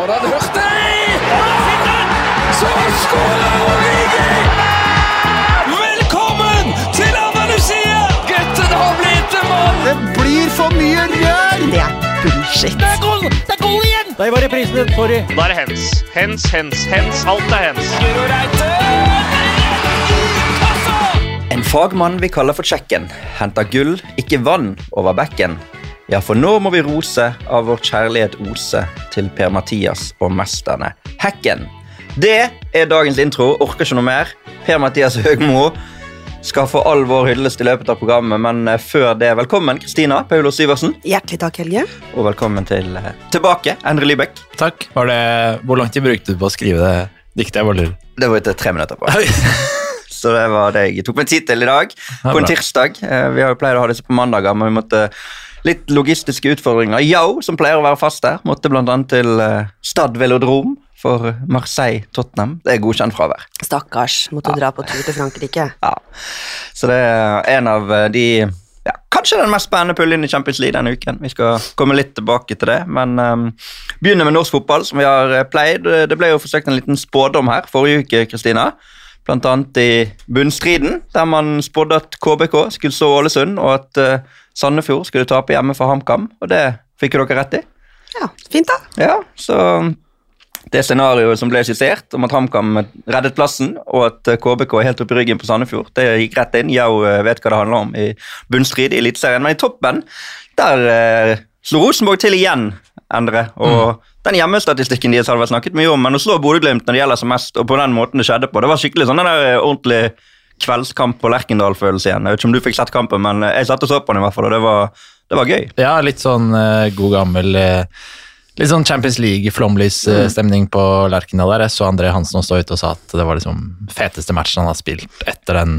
Har han hørt det? Så skårer Origi! Velkommen til Andalusia! Gutten har blitt en mann! Det blir for mye rør! Det er bullshit. Det er goal! Det er goal igjen! Der var reprisen. Sorry. Da er det hens. Hens, hens, hens. Alt er hens. Guro! En fagmann vi kaller for Tsjekken, henter gull, ikke vann, over bekken. Ja, for nå må vi rose av vår kjærlighet ose til Per-Mathias og mesterne Hekken. Det er dagens intro. Orker ikke noe mer. Per-Mathias Høgmo skal få all vår hyllest i løpet av programmet, men eh, før det, velkommen Kristina Paulo Syversen. Hjertelig takk, Helge. Og velkommen til eh, tilbake, Endre Lybekk. Takk. Var det, hvor lang tid brukte du på å skrive det diktet? Jeg bare. Det var etter tre minutter på. Så det var det jeg tok meg tid til i dag. På en tirsdag. Eh, Vi har jo pleid å ha disse på mandager, men vi måtte litt logistiske utfordringer. Yo, som pleier å være fast der, måtte bl.a. til eh, Stad Velodrom for Marseille-Tottenham. Det er godkjent fravær. Stakkars, måtte dra på tur til Frankrike. Ja. Så det er en av eh, de ja, Kanskje den mest spennende puljen i Champions League denne uken. Vi skal komme litt tilbake til det, men um, begynner med norsk fotball, som vi har eh, pleid. Det ble jo forsøkt en liten spådom her forrige uke, Kristina. Blant annet i bunnstriden, der man spådde at KBK skulle slå Ålesund, og at eh, Sandefjord skulle tape hjemme for HamKam, og det fikk jo dere rett i. Ja, fint da. Ja, så det scenarioet som ble skissert, om at HamKam reddet plassen, og at eh, KBK er helt oppe i ryggen på Sandefjord, det gikk rett inn. Jau eh, vet hva det handler om i bunnstrid i Eliteserien. Men i toppen, der eh, slo Rosenborg til igjen, Endre. Og den hjemmestatistikken deres hadde vært snakket mye om, men å slå Bodø-Glimt når det gjelder som mest, og på den måten det skjedde på, det var skikkelig sånn den der ordentlig kveldskamp på Lerkendal-følelse igjen. Jeg vet ikke om du fikk sett kampen, men eh, jeg satt og så på den i hvert fall, og det var, det var gøy. Ja, litt sånn uh, god gammel uh, Litt sånn Champions League-flomlys-stemning på Lerkendal der. Jeg så André Hansen stå ute og sa at det var liksom feteste matchen han har spilt etter den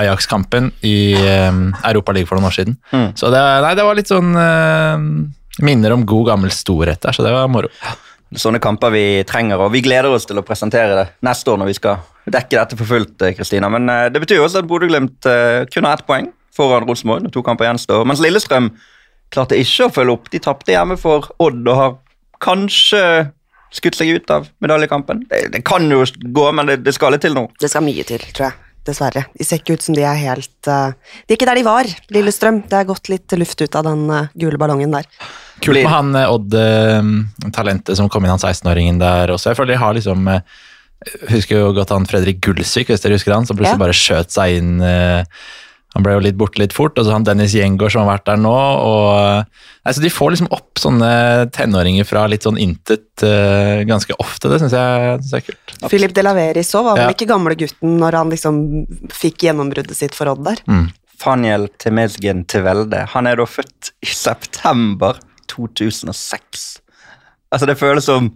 Ajax-kampen i uh, Europa League for noen år siden. Mm. Så det, nei, det var litt sånn eh, minner om god gammel storhet der, så det var moro. Sånne kamper vi trenger, og vi gleder oss til å presentere det neste år når vi skal dekke dette for fullt, eh, Kristina. Men eh, det betyr også at Bodø-Glimt eh, kun har ett poeng foran Rosenborg når to kamper gjenstår. Mens Lillestrøm klarte ikke å følge opp. De tapte hjemme for Odd og har kanskje skutt seg ut av medaljekampen. Det, det kan jo gå, men det, det skal litt til nå. Det skal mye til, tror jeg. Dessverre. De ser ikke ut som de er helt uh, De er ikke der de var, Lillestrøm. Det er gått litt luft ut av den uh, gule ballongen der. Kult med han eh, Odd-talentet som kom inn, han 16-åringen der også. Jeg føler de har liksom eh, Husker jo godt han Fredrik Gullsvik, hvis dere husker han, som plutselig Ja. bare skjøt seg inn. eh, Han ble jo litt borte litt fort. Og så han Dennis Gjengård som har vært der nå. og altså De får liksom opp sånne tenåringer fra litt sånn intet uh, ganske ofte. Det syns jeg, synes jeg er kult. Philip Delaveris òg var vel Ja. ikke gamle gutten når han liksom fikk gjennombruddet sitt for Odd der. Mm. Faniel Temezgen til Han er da født i september 2006. Altså, det føles som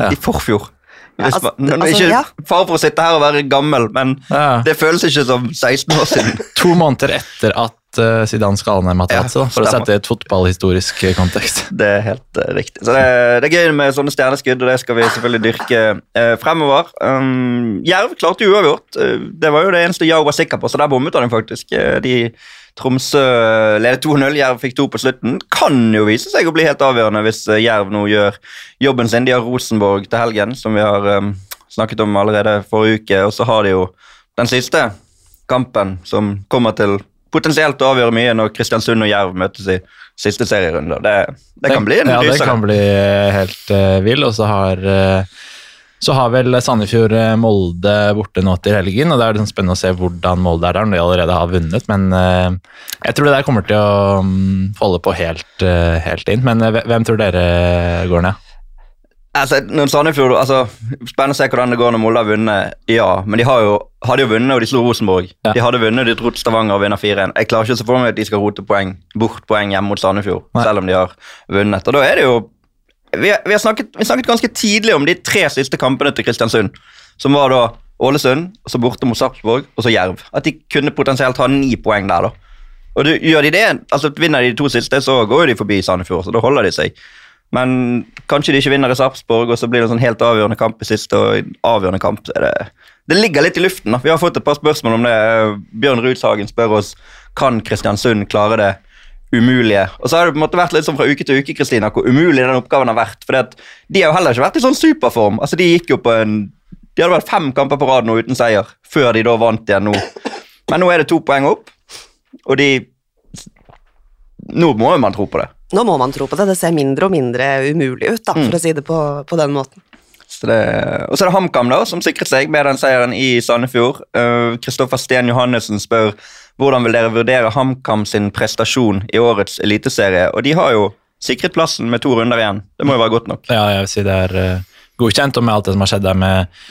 Ja. i forfjor. Ja, altså, man, altså, ikke ja. far for å sitte her og være gammel, men Ja. det føles ikke som 16 år siden. To måneder etter at uh, Zidane skal ned Materazzi, da, for å sette et fotballhistorisk eh, kontekst. Det er helt uh, riktig. Så det, det er gøy med sånne stjerneskudd, og det skal vi selvfølgelig dyrke uh, fremover. Um, Jerv klarte jo uavgjort. Uh, det var jo det eneste Yao var sikker på, så der bommet han faktisk. De Tromsø ledet 2-0, Jerv fikk to på slutten. Kan jo vise seg å bli helt avgjørende hvis eh, Jerv nå gjør jobben sin. De har Rosenborg til helgen, som vi har um, snakket om allerede forrige uke, og så har de jo den siste kampen som kommer til potensielt å avgjøre mye når Kristiansund og Jerv møtes i siste serierunde. Det, det kan bli en Ja, det kan bli helt uh, vill. Og så har, eh, så har vel Sandefjord eh, Molde borte nå til helgen, og det er liksom spennende å se hvordan Molde er der når de allerede har vunnet. Men eh, jeg tror det der kommer til å holde på helt, eh, helt inn. Men hvem tror dere går ned? Altså, Sandefjord, altså, Spennende å se hvordan det går når Molde har vunnet, ja. Men de har jo, hadde jo vunnet, og de slo Rosenborg. Ja. De hadde vunnet, de dro til Stavanger og vinner 4-1. Jeg klarer ikke å se for meg at de skal rote poeng, bort poeng hjemme mot Sandefjord, Nei. selv om de har vunnet. Og da er det jo Vi, vi, har snakket, vi snakket ganske tidlig om de tre siste kampene til Kristiansund, som var da Ålesund, så borte mot Sarpsborg, og så Jerv. At de kunne potensielt ha ni poeng der, da. Og du, gjør de det, altså vinner de de to siste, så går de forbi Sandefjord, så da holder de seg. Men kanskje de ikke vinner i Sarpsborg, og så blir det en sånn helt avgjørende kamp i siste. og avgjørende kamp så er det, det ligger litt i luften. da. Vi har fått et par spørsmål om det. Bjørn Rudshagen spør oss kan Kristiansund klare det umulige. Og så har det på en måte vært litt sånn fra uke til uke Kristina, hvor umulig den oppgaven har vært. For de har jo heller ikke vært i sånn superform. Altså De gikk jo på en De hadde vært fem kamper på rad nå uten seier, før de da vant igjen nå. Men nå er det to poeng opp, og de Nå må jo man tro på det. Nå må man tro på det. Det ser mindre og mindre umulig ut, da, for å si det på, på den måten. Så det, og så er det HamKam, da, som sikret seg med den seieren i Sandefjord. Kristoffer Sten Johannessen spør hvordan vil dere vurdere HamKam sin prestasjon i årets eliteserie. Og de har jo sikret plassen med to runder igjen. Det må jo være godt nok. Ja, jeg vil si det er uh, godkjent, og med alt det som har skjedd der med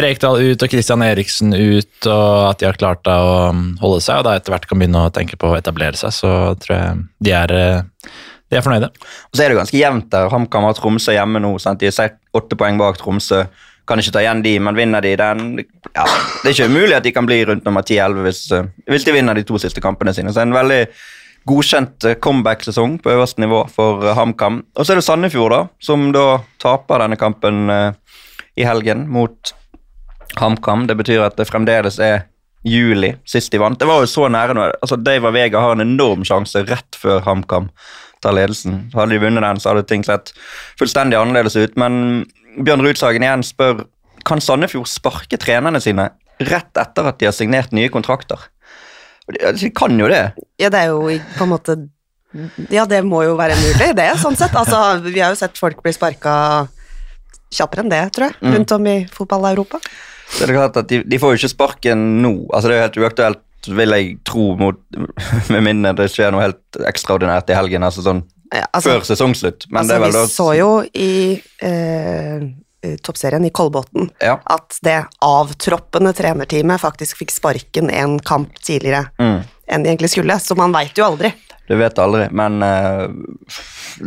Rekdal ut og Christian Eriksen ut, og at de har klart da å um, holde seg, og da etter hvert kan begynne å tenke på å etablere seg, så tror jeg de er, eh, de er fornøyde. Og så er det ganske jevnt der. HamKam har Tromsø hjemme nå. Sant? De er åtte poeng bak Tromsø. Kan ikke ta igjen de, men vinner de den ja, Det er ikke umulig at de kan bli rundt nummer 10-11 hvis, eh, hvis de vinner de to siste kampene sine. Så en veldig godkjent eh, comeback-sesong på øverste nivå for eh, HamKam. Og så er det Sandefjord, da, som da taper denne kampen i helgen mot HamKam. Det betyr at det fremdeles er juli sist de vant. Det var jo så nære nå. Altså, Dave Vega har en enorm sjanse rett før HamKam tar ledelsen. Hadde de vunnet den, så hadde ting sett fullstendig annerledes ut. Men Bjørn Rudsagen igjen spør kan Sandefjord sparke trenerne sine rett etter at de har signert nye kontrakter. De, kan jo det. Ja, det er jo på en måte Ja, det må jo være mulig, det, sånn sett. Altså, vi har jo sett folk bli sparka kjappere enn det, tror jeg, Mm. rundt om i fotball-Europa. Så det er klart at de, de får jo ikke sparken nå. Altså Det er jo helt uaktuelt, vil jeg tro, mot, med mindre det skjer noe helt ekstraordinært i helgen. altså sånn altså, Før sesongslutt. Men altså, det er vel vi så jo i eh, toppserien i Kolbotn Ja. at det avtroppende trenerteamet faktisk fikk sparken en kamp tidligere Mm. enn de egentlig skulle, så man veit jo aldri. Du vet aldri, men eh,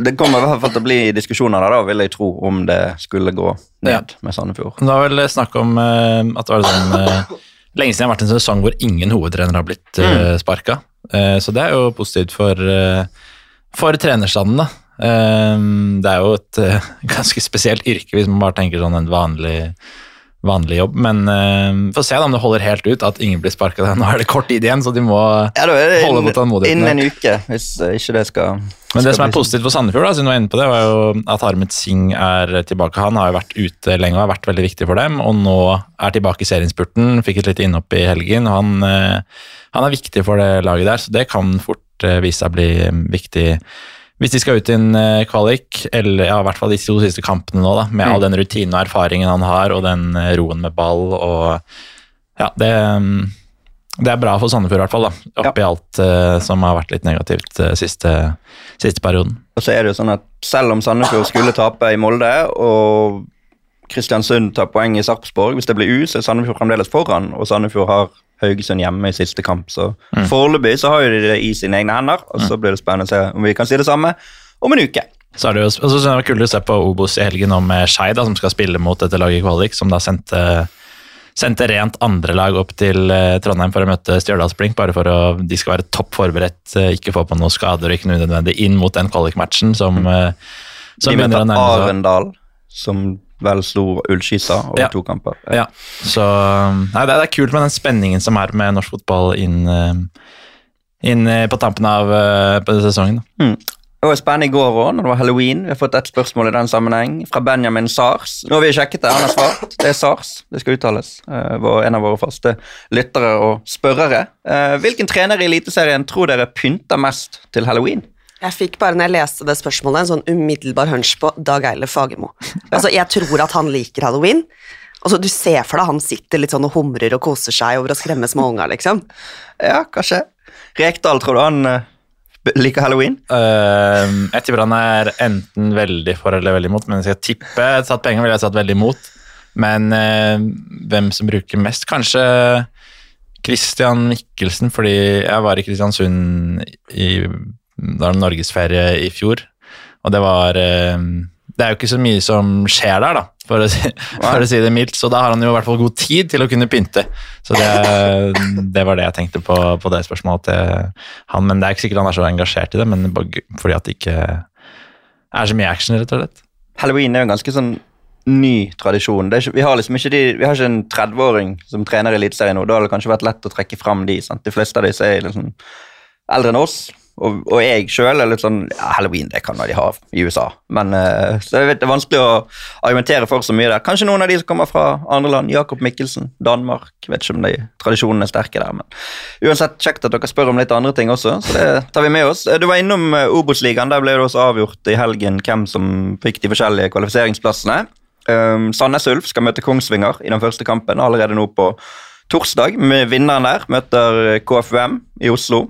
det kommer i hvert fall til å bli diskusjoner der, da, vil jeg tro, om det skulle gå ned med Sandefjord. Det var vel snakk om eh, at det var sånn eh, Lenge siden det har vært en sesong hvor ingen hovedtrenere har blitt uh, sparka. Eh, så det er jo positivt for, uh, for trenerstanden, da. Eh, det er jo et eh, ganske spesielt yrke hvis man bare tenker sånn en vanlig, vanlig jobb. Men vi får se da om det holder helt ut at ingen blir sparka. Nå er det kort tid igjen, så de må Ja, holde på tålmodigheten. innen en uke, hvis ikke det skal Men det som er sånn. positivt for Sandefjord, da, siden du var inne på det, var jo at Harmet Singh er tilbake. Han har jo vært ute lenge og har vært veldig viktig for dem, og nå er tilbake i serieinnspurten. Fikk et lite innhopp i helgen. han, eh, han er viktig for det laget der, så det kan fort eh, vise seg å bli eh, viktig. Hvis de skal ut i en eh, kvalik, eller ja, i hvert fall de to siste kampene nå, da, med all den rutinen og erfaringen han har, og den roen med ball og Ja, det, mm, det er bra for Sandefjord i hvert fall, da, oppi alt uh, som har vært litt negativt uh, siste, siste perioden. Og så er det jo sånn at selv om Sandefjord skulle tape i Molde, og Kristiansund tar poeng i Sarpsborg, hvis det blir U, så er Sandefjord fremdeles foran, og Sandefjord har Haugesund hjemme i siste kamp. Så foreløpig så har jo de det i sine egne hender, og så blir det spennende å se om vi kan si det samme om en uke. Så er det jo og så det kult å se på Obos i helgen om med Skeid, som skal spille mot dette laget i kvalik, som da sendte, sendte rent andrelag opp til eh, Trondheim for å møte Stjørdalsblink, bare for å de skal være topp forberedt, eh, ikke få på noen skader og ikke noe unødvendig inn mot den kvalikmatchen som, eh, som De møter. Arendal, som vel slo Ullskisa over Ja. to kamper. Ja, så nei, det, er, kult med den spenningen som er med norsk fotball inn, eh, inn eh, på tampen av eh, på sesongen. Mm. Det var spennende i går òg, når det var halloween. Vi har fått et spørsmål i den sammenheng fra Benjamin Sars. Nå har vi sjekket det, han har svart. Det er Sars, det skal uttales. Eh, var en av våre faste lyttere og spørrere. Hvilken trener i Eliteserien tror dere pynter mest til halloween? Jeg fikk bare når jeg leste det spørsmålet, en sånn umiddelbar hunch på Dag Eile Fagermo. Altså, jeg tror at han liker halloween. Altså, du ser for deg han sitter litt sånn og humrer og koser seg over å skremme små unger, liksom. Ja, kanskje. Rekdal, tror du han eh, liker halloween? Uh, jeg tipper han er enten veldig for eller veldig imot, men hvis jeg tipper satt penger, ville jeg satt veldig imot. Men uh, hvem som bruker mest? Kanskje Christian Mikkelsen, fordi jeg var i Kristiansund i da var det norgesferie i fjor, og det var eh, Det er jo ikke så mye som skjer der, da, for å si, for å si det mildt, så da har han jo i hvert fall god tid til å kunne pynte. Så det, det var det jeg tenkte på på det spørsmålet til han, men det er ikke sikkert han er så engasjert i det, men fordi at det ikke er så mye action, rett og slett. Halloween er jo en ganske sånn ny tradisjon. Det ikke, vi, har liksom ikke de, vi har ikke en 30-åring som trener i Eliteserien nå. Da har det kanskje vært lett å trekke fram de. Sant? De fleste av disse er liksom eldre enn oss. Og, og jeg sjøl er litt sånn ja, Halloween det kan de ha i USA, men uh, så jeg vet, det er vanskelig å argumentere for så mye der. Kanskje noen av de som kommer fra andre land. Jakob Mikkelsen, Danmark. Vet ikke om de tradisjonene er sterke der, men uansett kjekt at dere spør om litt andre ting også, så det tar vi med oss. Eh, Du var innom eh, Obos-ligaen. Der ble det også avgjort i helgen hvem som fikk de forskjellige kvalifiseringsplassene. Um, Sandnes Ulf skal møte Kongsvinger i den første kampen allerede nå på torsdag. Vinneren der møter KFUM i Oslo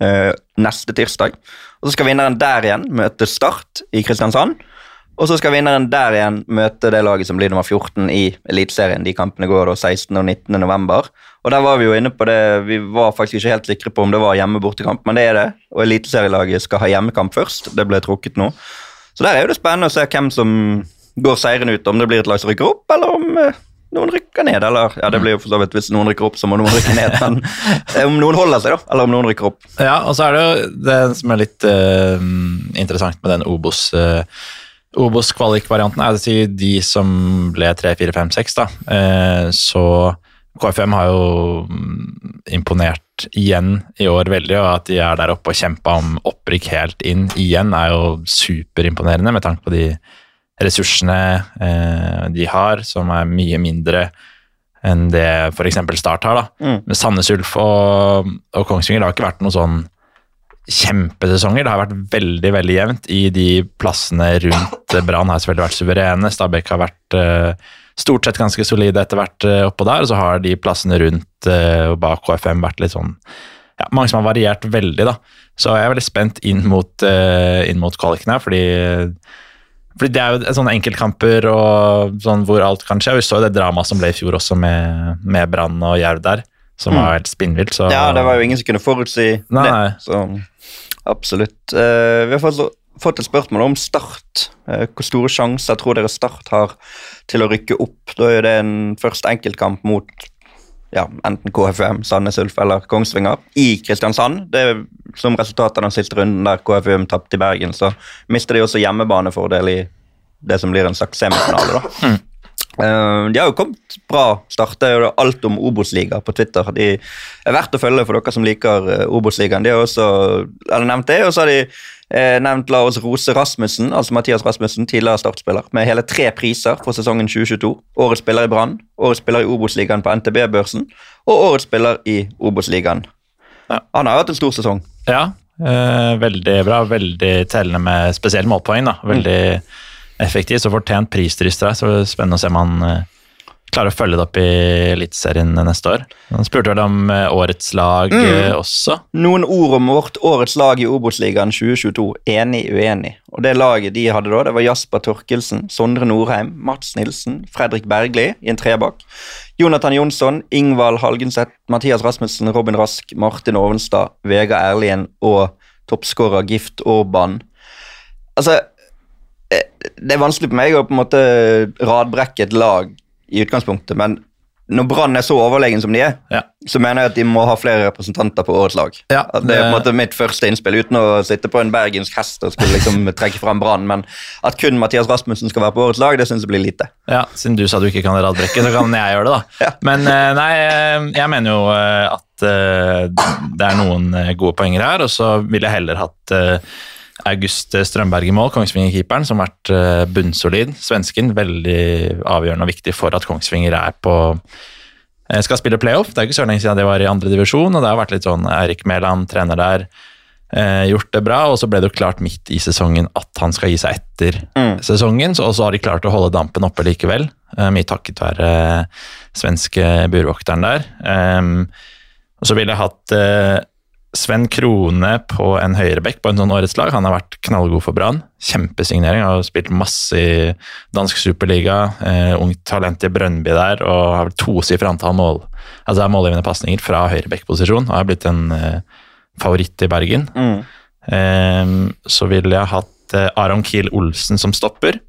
eh, neste tirsdag. Og Så skal vinneren der igjen møte Start i Kristiansand. Og så skal vinneren der igjen møte det laget som blir nummer 14 i Eliteserien. De kampene går da 16. og 19. november. Og der var vi jo inne på det, vi var faktisk ikke helt sikre på om det var hjemme-bortekamp, men det er det. Og Eliteserielaget skal ha hjemmekamp først. Det ble trukket nå. Så der er jo det spennende å se hvem som går seirende ut, om det blir et lag som rykker opp, eller om eh, noen rykker ned. Eller ja, det blir jo for så vidt hvis noen rykker opp, så må noen rykke ned. Men eh, om noen holder seg, da, eller om noen rykker opp. Ja, og så er det jo det som er litt uh, interessant med den Obos uh, Obos-kvalik-varianten, er å si de som ble 3, 4, 5, 6, da. Eh, så KFM har jo mm, imponert igjen i år veldig, og at de er der oppe og kjempa om opprykk helt inn igjen, er jo superimponerende med tanke på de ressursene eh, de har, som er mye mindre enn det f.eks. Start har. da. Mm. Men Sandnes Ulf og, og Kongsvinger det har ikke vært noen sånn kjempesesonger. Det har vært veldig veldig jevnt i de plassene rundt Brann. har selvfølgelig vært suverene. Stabæk har vært eh, stort sett ganske solide etter hvert eh, oppå der. Og så har de plassene rundt eh, og bak KFM vært litt sånn ja, Mange som har variert veldig, da. Så jeg er veldig spent inn mot, uh, inn mot kvaliken her, fordi fordi det er jo sånne enkeltkamper og sånn hvor alt kan skje. Vi så jo det dramaet som ble i fjor også med, med Brann og Jerv der, som var helt spinnvilt. Så Ja, det var jo ingen som kunne forutsi Nei. det. Så absolutt. Uh, vi har fått, fått et spørsmål om Start. Uh, hvor store sjanser tror dere Start har til å rykke opp? Da er det en først enkeltkamp mot ja, enten KFUM, Sandnes Ulf eller Kongsvinger i Kristiansand. Det er Som resultat av den siste runden der KFUM tapte i Bergen, så mister de også hjemmebanefordel i det som blir en slags semifinale. da. Eh, de har jo kommet bra start. Det er jo alt om Obos-liga på Twitter. De er verdt å følge for dere som liker uh, Obos-ligaen. De har også eller nevnt det, og så har de eh, nevnt La oss rose Rasmussen, altså Mathias Rasmussen, tidligere startspiller, med hele tre priser for sesongen 2022. Årets spiller i Brann, årets spiller i Obos-ligaen på NTB-børsen og årets spiller i Obos-ligaen. Ja. Han har hatt en stor sesong. Ja, eh, veldig bra. Veldig tellende med spesielle målpoeng. da. Veldig effektivt og fortjent pristrister her, så det er spennende å se om han eh, klarer å følge det opp i Eliteserien neste år. Han spurte vel om eh, årets lag mm. også. Noen ord om vårt årets lag i Obos-ligaen 2022. Enig, uenig. Og Det laget de hadde da, det var Jasper Torkelsen, Sondre Norheim, Mats Nilsen, Fredrik Bergli i en trebakk. Jonathan Jonsson, Ingvald Halgenseth, Mathias Rasmussen, Robin Rask, Martin Ovenstad, Vegard Erlien og toppskårer Gift Orban. Altså, eh, det er vanskelig for meg å på en måte radbrekke et lag i utgangspunktet, men når Brann er så overlegen som de er, Ja. så mener jeg at de må ha flere representanter på årets lag. Ja, det... det er på en måte mitt første innspill, uten å sitte på en bergensk hest og skulle liksom trekke fram Brann, men at kun Mathias Rasmussen skal være på årets lag, det syns jeg blir lite. Ja, Siden du sa du ikke kan radbrekke, så kan jeg gjøre det, da. Ja. Men eh, nei, eh, jeg mener jo eh, at det er noen gode poenger her, og så ville jeg heller hatt August Strømberg i mål, Kongsvinger-keeperen, som har vært eh, bunnsolid. Svensken, veldig avgjørende og viktig for at Kongsvinger er på eh, skal spille playoff. Det er ikke så lenge siden de var i andre divisjon, og det har vært litt sånn Erik Mæland, trener der, eh, gjort det bra, og så ble det jo klart midt i sesongen at han skal gi seg etter Mm. sesongen, så- har de klart å holde dampen oppe likevel. mye takket være svenske burvokteren der. Og så ville jeg hatt Sven Krone på en høyrebekk på en sånn årets lag. Han har vært knallgod for Brann. Kjempesignering. Har spilt masse i dansk superliga. Eh, ungt talent i Brønnby der, og har vel tosifra antall mål altså er målgivende pasninger fra høyrebekkposisjon. Og er blitt en eh, favoritt i Bergen. Mm. Eh, så ville jeg hatt eh, Aron Kiel Olsen som stopper.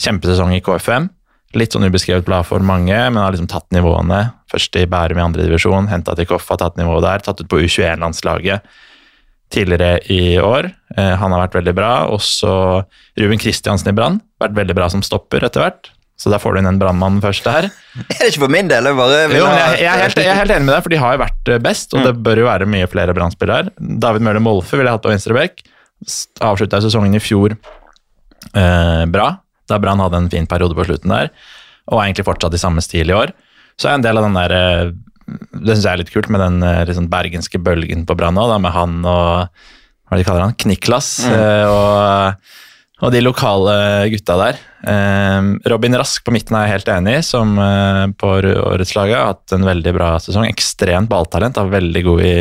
Kjempesesong i KFM. Litt sånn ubeskrevet blad for mange, men har liksom tatt nivåene. Først i Bærum i andre divisjon, henta til Koffa, tatt nivået der. Tatt ut på U21-landslaget tidligere i år. Eh, han har vært veldig bra. Også Ruben Kristiansen i Brann. Vært veldig bra som stopper etter hvert. Så da får du inn en brannmann først der. Er det ikke for min del? Jeg, bare Jo, jeg, jeg, er helt, jeg er helt enig med deg, for de har jo vært eh, best, og det bør jo være mye flere brannspillere her. David Møhler Molfe ville jeg hatt på venstrebekk. Avslutta sesongen i fjor eh, bra, da Brann hadde en fin periode på slutten der, og er egentlig fortsatt i samme stil i år. Så er en del av den der eh, Det syns jeg er litt kult med den eh, liksom bergenske bølgen på Brann òg, med han og Hva er det de kaller han? Kniklas. Mm. og og de lokale gutta der. Eh, Robin Rask på midten er jeg helt enig i, som eh, på årets lag har hatt en veldig bra sesong. Ekstremt balltalent, er veldig god i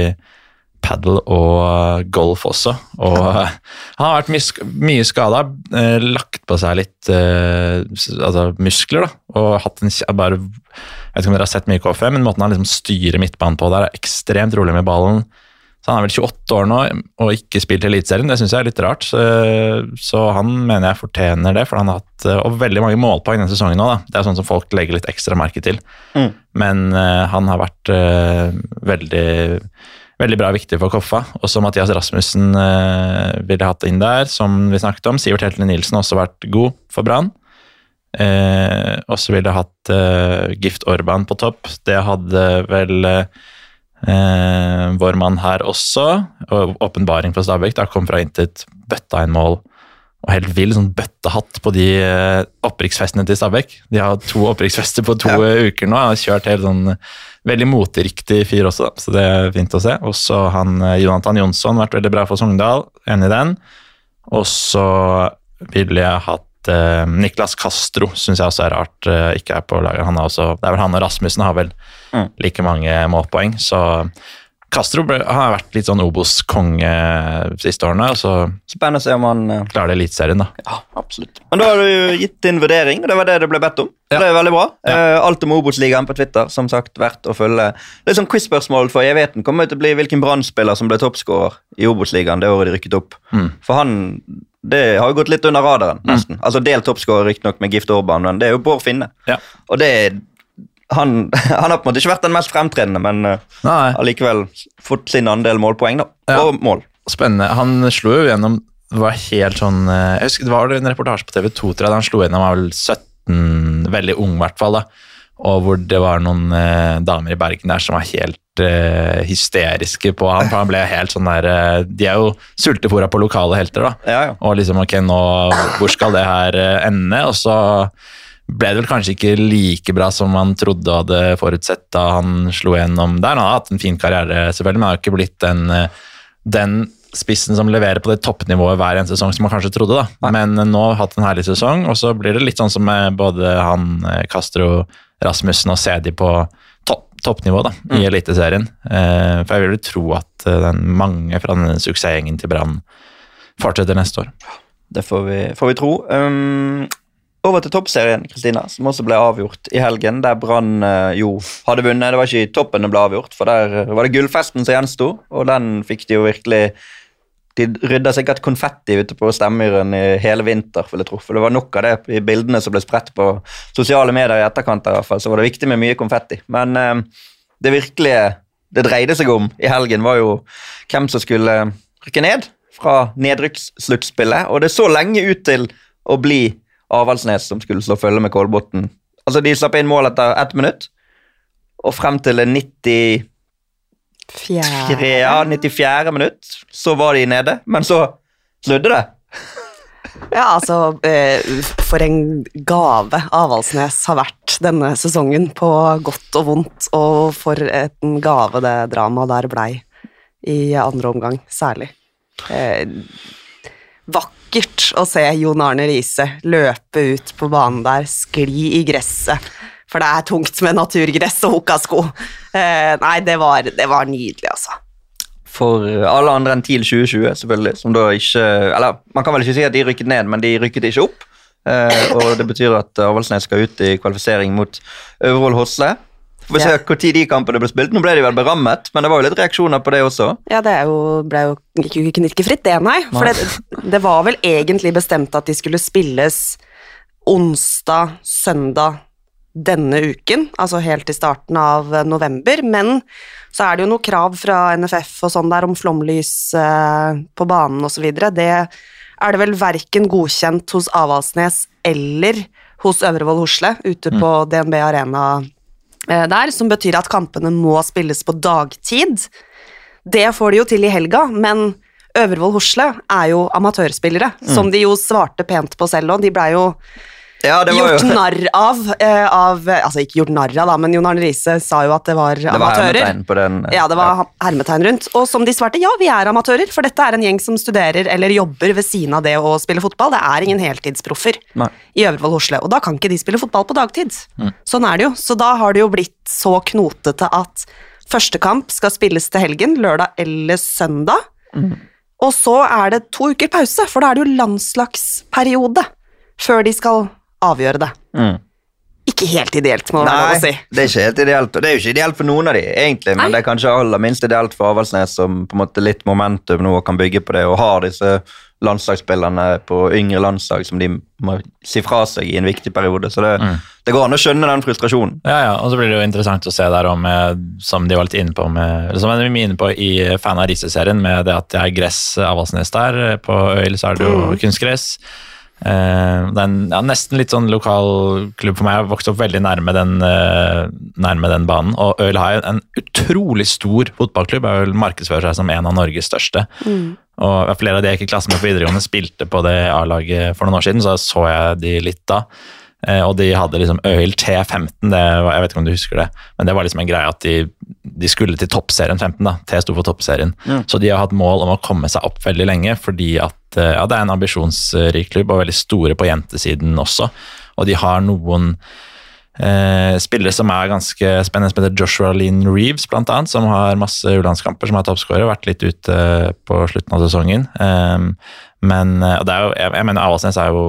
padel og golf også. Og eh, han har vært mye, sk- skada, eh, lagt på seg litt eh, altså muskler, da. Og hatt en bare Jeg vet ikke om dere har sett mye KFM, men måten han liksom styrer midtbanen på der, er ekstremt rolig med ballen. Så Han er vel 28 år nå og ikke spilt i Eliteserien, det syns jeg er litt rart. Så, så han mener jeg fortjener det, for han har hatt eh, og veldig mange målpoeng denne sesongen nå. Da. Det er sånn som folk legger litt ekstra merke til. Mm. Men uh, han har vært uh, veldig, veldig bra viktig for Koffa. Også Mathias Rasmussen eh, ville hatt inn der, som vi snakket om. Sivert Heltene Nilsen har også vært god for Brann. Eh, og så ville hatt eh, Gift Orban på topp. Det hadde vel eh, vår mann her også. Og åpenbaring for Stabæk. Da kom fra intet, bøtta inn mål. Og helt vill sånn bøttehatt på de eh, opprykksfestene til Stabæk. De har to opprykksfester på to ja. uker nå. Han har kjørt helt sånn veldig moteriktig fyr også, da. så det er fint å se. Og så han eh, Jonathan Jonsson, vært veldig bra for Sogndal. Enig i den. Og så ville jeg hatt eh, Niklas Castro, syns jeg også er rart eh, ikke er på laget. Han er også, det er vel han og Rasmussen har vel Mm. like mange målpoeng, så Castro ble, har vært litt sånn Obos-konge de siste årene, så Spennende å se om han uh, klarer det Eliteserien, da. Ja, absolutt. Men da har du gitt din vurdering, og det var det det ble bedt om. Ja. Det er veldig bra. Ja. Uh, alt om Obos-ligaen på Twitter, som sagt, verdt å følge. Det er sånn quiz-spørsmål for evigheten kommer til å bli hvilken brann som ble toppskårer i Obos-ligaen det året de rykket opp. Mm. For han det har jo gått litt under radaren, nesten. Altså Delt toppskårer riktignok med Gift Orban, men det er jo Bård Finne. Ja. Og det er han, han har på en måte ikke vært den mest fremtredende, men uh, allikevel fått sin andel målpoeng, da. Ja. Og mål. spennende. Han slo jo gjennom Det var helt sånn eh, Jeg husker det var en reportasje på TV 2 tror jeg, da han slo gjennom, han var vel 17, veldig ung i hvert fall, da. Og hvor det var noen eh, damer i Bergen der som var helt eh, hysteriske på ham. for han ble helt sånn der eh, De er jo sultefòra på lokale helter, da. Ja, ja. Og liksom, ok, nå, hvor skal det her eh, ende? Og så ble det vel kanskje ikke like bra som man trodde og hadde forutsett da han slo gjennom der. Han har hatt en fin karriere, selvfølgelig, men han har ikke blitt den, eh, den spissen som leverer på det toppnivået hver eneste sesong som man kanskje trodde. da. Men eh, nå har hatt en herlig sesong, og så blir det litt sånn som både han eh, Castro, Rasmussen og Sedi på topp, toppnivå da, i Eliteserien. Eh, for jeg vil jo tro at den, mange fra den suksessgjengen til Brann fortsetter neste år. Det får vi, får vi tro. Um, over til toppserien, Kristina, som også ble avgjort i helgen, der Brann eh, jo hadde vunnet. Det var ikke i toppen det ble avgjort, for der eh, var det gullfesten som gjensto, og den fikk de jo virkelig De rydda sikkert konfetti ute på Stemmyren i hele vinter, vil jeg tro. For det var nok av det i bildene som ble spredt på sosiale medier i etterkant. i hvert fall, Så var det viktig med mye konfetti. Men eh, det virkelige det dreide seg om i helgen, var jo hvem som skulle rykke ned fra nedrykkssluttspillet. Og det så lenge ut til å bli Avaldsnes som skulle slå følge med Kolbotn. Altså, de slapp inn mål etter ett minutt, og frem til det 94. Fjerde. Ja, 94. minutt så var de nede, men så snudde det. Ja, altså, eh, for en gave Avaldsnes har vært denne sesongen, på godt og vondt, og for en gave det dramaet der blei i andre omgang, særlig. Eh, vakkert å se Jon Arne Riise løpe ut på banen der, skli i gresset, for det er tungt med naturgress og hukkasko. Eh, nei, det var, det var nydelig, altså. For alle andre enn TIL 2020, selvfølgelig, som da ikke Eller man kan vel ikke si at de rykket ned, men de rykket ikke opp. Eh, og det betyr at Avaldsnes skal ut i kvalifisering mot Øvrevoll Hosle. Får vi se når de kampene ble spilt. Nå ble de vel berammet, men det var jo litt reaksjoner på det også. Ja, det jo, ble jo ikke knirkefritt, det, nei. For det, det var vel egentlig bestemt at de skulle spilles onsdag, søndag denne uken, altså helt i starten av november, men så er det jo noe krav fra NFF og sånn der om flomlys eh, på banen videre. Det er det vel verken godkjent hos Avaldsnes eller hos Øvrevoll Hosle, ute Mm. på DNB Arena eh, der, som betyr at kampene må spilles på dagtid. Det får de jo til i helga, men Øvervoll Hosle er jo amatørspillere, Mm. som de jo svarte pent på selv, og de blei jo Ja, det var gjort jo narr av, eh, av Altså ikke gjort narr av, da, men Jon Arne Riise sa jo at det var det var hermetegn på den. Ja, det var hermetegn rundt. Og som de svarte, ja, vi er amatører, for dette er en gjeng som studerer eller jobber ved siden av det å spille fotball. Det er ingen heltidsproffer Nei. i Øvrevoll Hosle, og da kan ikke de spille fotball på dagtid. Sånn er det jo. Så da har det jo blitt så knotete at første kamp skal spilles til helgen, lørdag eller søndag. Og så er det to uker pause, for da er det jo landslagsperiode før de skal avgjøre det. Mm. Ikke helt ideelt, må det være Nei, lov å si. det er ikke helt ideelt. Og det er jo ikke ideelt for noen av de, egentlig, Nei. men det er kanskje aller minst ideelt for Avaldsnes, som på en måte litt momentum nå og kan bygge på det, og har disse landslagsspillerne på yngre landslag som de må si fra seg i en viktig periode. Så det, Mm. det går an å skjønne den frustrasjonen. Ja, ja, og så blir det jo interessant å se der om, eh, som de var litt inne på, med, eller som de var inne på i Fan av Riise-serien, med det at det er gress Avaldsnes der. På Øyl så er det jo kunstgress. Eh, det er en, ja, nesten litt sånn lokal klubb for meg. Jeg har vokst opp veldig nærme den, eh, nærme den banen. Og Øl har en utrolig stor fotballklubb. Øl markedsfører markedsføre seg som en av Norges største. Og flere av de jeg gikk i klasse med på videregående, spilte på det A-laget for noen år siden, så så jeg de litt da. Eh, og de hadde liksom Øyl T15, det var, jeg vet ikke om du husker det, men det var liksom en greie at de, de skulle til toppserien 15, da. T sto for toppserien. Så de har hatt mål om å komme seg opp veldig lenge, fordi at eh, ja, det er en ambisjonsrik klubb, og veldig store på jentesiden også. Og de har noen Eh, spillere som er ganske spennende, som heter Joshua Lynn Reeves, blant annet, som har masse U-landskamper, som er toppskårer, vært litt ute på slutten av sesongen. Eh, men eh, og det er jo, jeg, jeg mener Avaldsnes er jo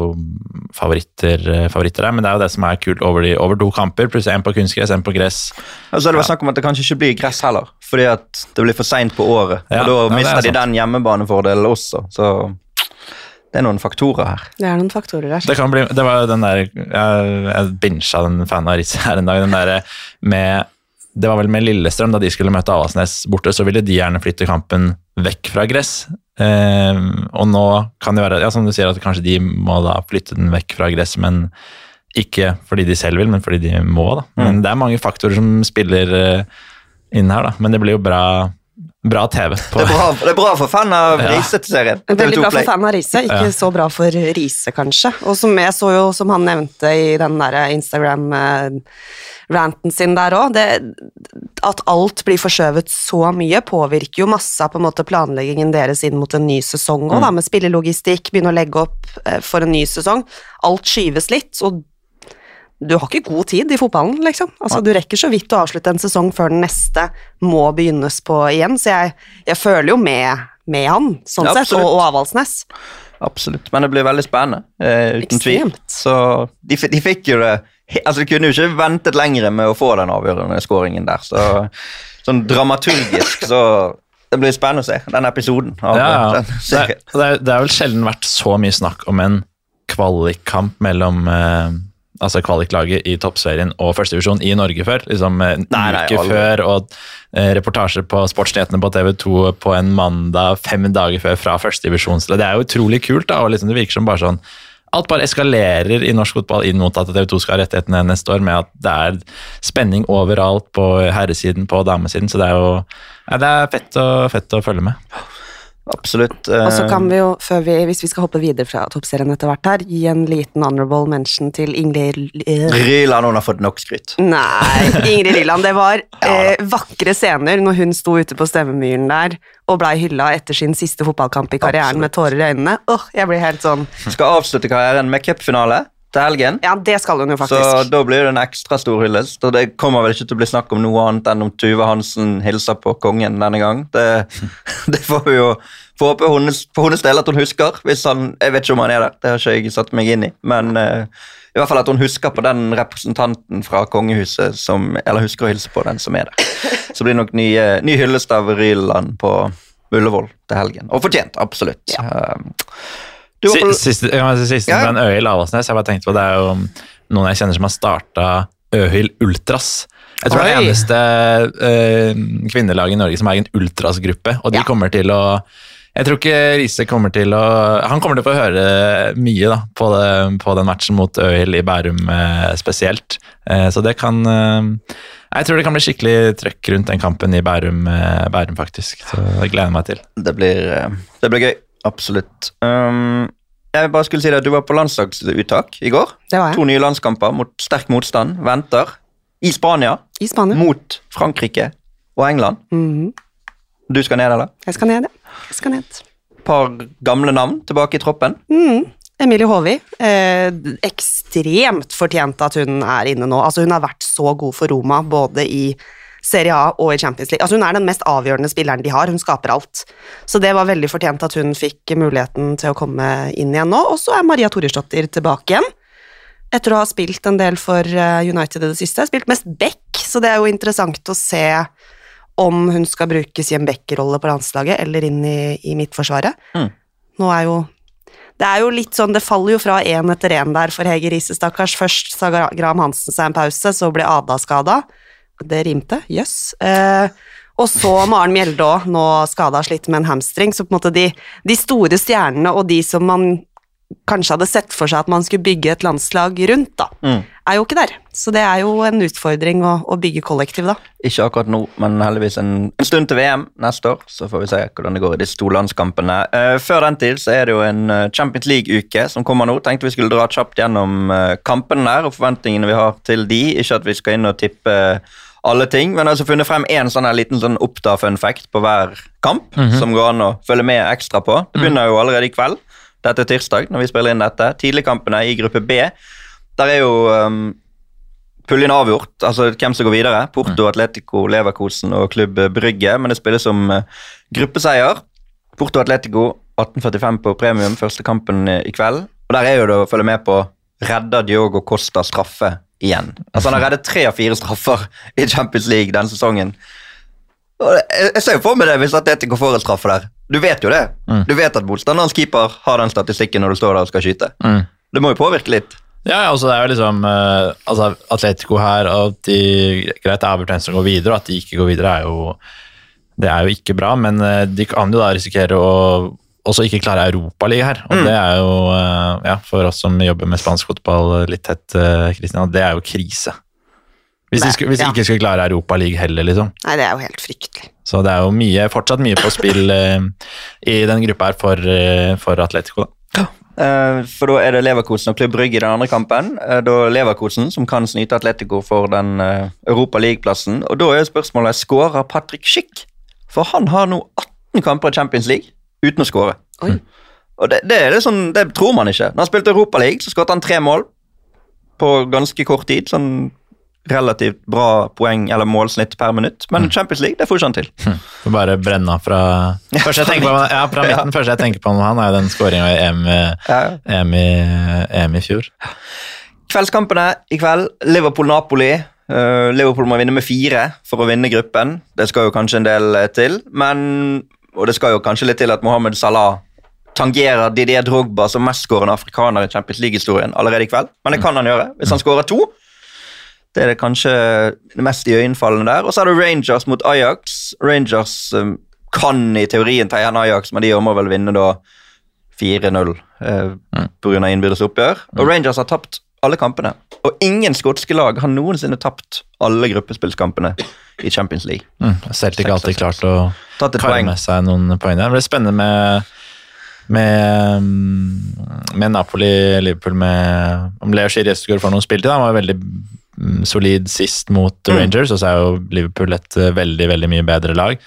favoritter, eh, favoritter der, men det er jo det som er kult over, de, over to kamper, pluss én på kunstgress, én på gress. Og så er det vel snakk om at det kanskje ikke blir gress heller, fordi at det blir for seint på året. Og da ja, er mister de den hjemmebanefordelen også, så det er noen faktorer her. Det er noen faktorer der. Det kan bli, det var jo den der, jeg, jeg bincha den fan av Ritz her en dag, den der med det var vel med Lillestrøm, da de skulle møte Avaldsnes borte, så ville de gjerne flytte kampen vekk fra gress. Eh, og nå kan det være, ja, som du sier, at kanskje de må da flytte den vekk fra gress, men ikke fordi de selv vil, men fordi de må. da. Men det er mange faktorer som spiller eh, inn her, da. Men det blir jo bra, bra TV. På, Det er bra, det er bra for fan av Ja. Riise-serien. Veldig bra for fan av Riise, ikke Ja. så bra for Riise, kanskje. Og som jeg så jo, som han nevnte i den der Instagram-ranten sin der òg, at alt blir forskjøvet så mye, påvirker jo masse av på en måte planleggingen deres inn mot en ny sesong òg, da, med spillelogistikk, begynne å legge opp eh, for en ny sesong. Alt skyves litt, og du har ikke god tid i fotballen, liksom. Altså, du rekker så vidt å avslutte en sesong før den neste må begynnes på igjen, så jeg, jeg føler jo med, med han, sånn Ja, sett, og, og Avaldsnes. Absolutt, men det blir veldig spennende, eh, uten tvil. Ekstremt. Så de, de fikk jo det Altså, de kunne jo ikke ventet lenger med å få den avgjørende skåringen der, så sånn dramaturgisk så Det blir spennende å se den episoden av Ja, ja. den Det, har det, er, det er vel sjelden vært så mye snakk om en kvalikkamp mellom eh, altså kvaliklaget i toppserien og førstedivisjon i Norge før. Liksom eh, en Nei, nei, uke aldri. før, og eh, reportasjer på sportsnyhetene på TV 2 på en mandag fem dager før fra førstedivisjon. Det er jo utrolig kult, da, og liksom det virker som bare sånn Alt bare eskalerer i norsk fotball inn mot at TV 2 skal ha rettighetene neste år, med at det er spenning overalt på herresiden, på damesiden. Så det er jo ja, det er fett å, fett å følge med. Absolutt. Og så eh, kan vi jo, vi, hvis vi skal hoppe videre fra toppserien etter hvert her, gi en liten honorable mention til Ingrid eh, Ryland hun har fått nok skryt. Nei, Ingrid Lilland. Det var eh, vakre scener når hun sto ute på Stemmemyren der og blei hylla etter sin siste fotballkamp i karrieren Absolutt. med tårer i øynene. Åh, jeg blir helt sånn Skal avslutte karrieren med cupfinale til helgen. Ja, det skal hun jo faktisk. Så da blir det en ekstra stor hyllest. Og det kommer vel ikke til å bli snakk om noe annet enn om Tuve Hansen hilser på kongen denne gang. Det, det får vi jo får håpe hennes, for hennes del at hun husker. Hvis han, Jeg vet ikke om han er der, det har ikke jeg satt meg inn i. Men uh, i hvert fall at hun husker på den representanten fra kongehuset som Eller husker å hilse på den som er der. Så blir det nok ny, ny hyllest av Ryland på Ullevål til helgen. Og fortjent, absolutt. Ja. du Siste, jeg kan si siste Ja. den Øyhild Avaldsnes. Jeg bare tenkte på Det er jo noen jeg kjenner som har starta Øyhild Ultras. Jeg tror det er eneste uh, kvinnelaget i Norge som har egen ultrasgruppe. Og de Ja. kommer til å Jeg tror ikke Riise kommer til å Han kommer til å få høre mye da, på, det, på den matchen mot Øyhild i Bærum eh, spesielt. Eh, så det kan eh, Jeg tror det kan bli skikkelig trøkk rundt den kampen i Bærum, eh, Bærum faktisk. Så det gleder jeg meg til. Det blir, eh, det blir gøy. Absolutt. Um, jeg bare skulle si at Du var på landslagsuttak i går. Det var jeg. To nye landskamper mot sterk motstand venter i Spania I Spania. mot Frankrike og England. Mhm. Du skal ned, eller? Jeg skal ned, ja. Jeg skal ned. par gamle navn tilbake i troppen. Mm. Emilie Håvi. Eh, ekstremt fortjent at hun er inne nå. Altså, hun har vært så god for Roma, både i Serie A og i Champions League. Altså, hun er den mest avgjørende spilleren de har. Hun skaper alt. Så det var veldig fortjent at hun fikk muligheten til å komme inn igjen nå. Og så er Maria Toresdottir tilbake igjen. Etter å ha spilt en del for eh, United i det siste. Spilt mest back, så det er jo interessant å se om hun skal brukes i en back-rolle på landslaget eller inn i, i midtforsvaret. Mm. Nå er jo det er jo litt sånn, det faller jo fra én etter én der for Hege Riise, stakkars. Først sa Graham Hansen seg en pause, så ble Ada skada. Det rimte, jøss. Eh, og så Maren Mjelde òg, nå skada og slitt med en hamstring. Så på en måte de, de store stjernene og de som man kanskje hadde sett for seg at man skulle bygge et landslag rundt, da, Mm. er jo ikke der. Så det er jo en utfordring å, å bygge kollektiv, da. Ikke akkurat nå, men heldigvis en, en stund til VM neste år. Så får vi se hvordan det går i disse to landskampene. Uh, før den tid så er det jo en eh, Champions League-uke som kommer nå. Tenkte vi skulle dra kjapt gjennom uh, kampene der og forventningene vi har til de. Ikke at vi skal inn og tippe alle ting, men jeg har altså funnet frem en sånn her liten sånn oppda-fun fact på hver kamp, som går an å følge med ekstra på. Det begynner jo allerede i kveld. Dette er tirsdag når vi spiller inn dette. Tidligkampene i gruppe B. Der er jo um, puljen avgjort, altså hvem som går videre. Porto, Atletico, Leverkosen og Klubb Brygge, men det spilles som uh, gruppeseier. Porto Atletico 1845 på premium, første kampen eh, i kveld. Og der er jo det å følge med på redder Diogo Costa straffe igjen. Altså Han har reddet tre av fire straffer i Champions League denne sesongen. Og jeg, jeg ser jo for meg det hvis Atletico får en straffe der. Du vet jo det. Mm. Du vet at motstanderens keeper har den statistikken når du står der og skal skyte. Mm. Det må jo påvirke litt. Ja, ja, altså det er jo liksom uh, altså Atletico her, og at de Greit, det er som går videre, og at de ikke går videre, er jo Det er jo ikke bra, men eh, de kan jo da risikere å også ikke klare Europaligaen her. Og Mm. det er jo, eh, ja, for oss som jobber med spansk fotball litt tett, Christian, det er jo krise. Hvis de, skulle, hvis de ikke skulle klare Europaligaen heller, liksom. Nei, det er jo helt fryktelig. Så det er jo mye, fortsatt mye på spill eh, i den gruppa her for, eh, for Atletico. Da. Eh, For da er det Leverkosen og Klubb Brygge i den andre kampen. Eh, Da er Leverkosen som kan snyte Atletico for den uh, Europa League-plassen. Og da er spørsmålet skårer Patrick Schick? For han har nå 18 kamper i Champions League uten å skåre. Oi. Og det, det, er det sånn, det tror man ikke. Når han spilte Europa League, så skåret han tre mål på ganske kort tid. Sånn relativt bra poeng eller målsnitt per minutt. Men Champions League, det får ikke han til. Får bare brenne fra Første jeg tenker på, ja, fra midten, første jeg tenker på med han, er jo den skåringa i EM, Ja, ja. EM, i, EM i fjor. Kveldskampene i kveld. Liverpool-Napoli. Uh, Liverpool må vinne med fire for å vinne gruppen. Det skal jo kanskje en del eh, til. Men, og det skal jo kanskje litt til at Mohammed Salah tangerer Didier Drogba som mestskårende afrikaner i Champions League-historien allerede i kveld. Men det kan han gjøre hvis han skårer to. Det er det kanskje det mest iøynefallende der. Og så har du Rangers mot Ajax. Rangers um, kan i teorien ta igjen Ajax, men de må vel vinne da 4-0 eh, pga. innbyrdes oppgjør. Og Rangers har tapt alle kampene. Og ingen skotske lag har noensinne tapt alle gruppespillskampene i Champions League. Mm. Celtic har alltid klart å kare med seg noen poeng der. Det blir spennende med med, mm, med Napoli-Liverpool med Om Leo Chiriestegård får noen spiltid. Han var veldig mm, solid sist mot Mm. Rangers, og så er jo Liverpool et eh, veldig veldig mye bedre lag.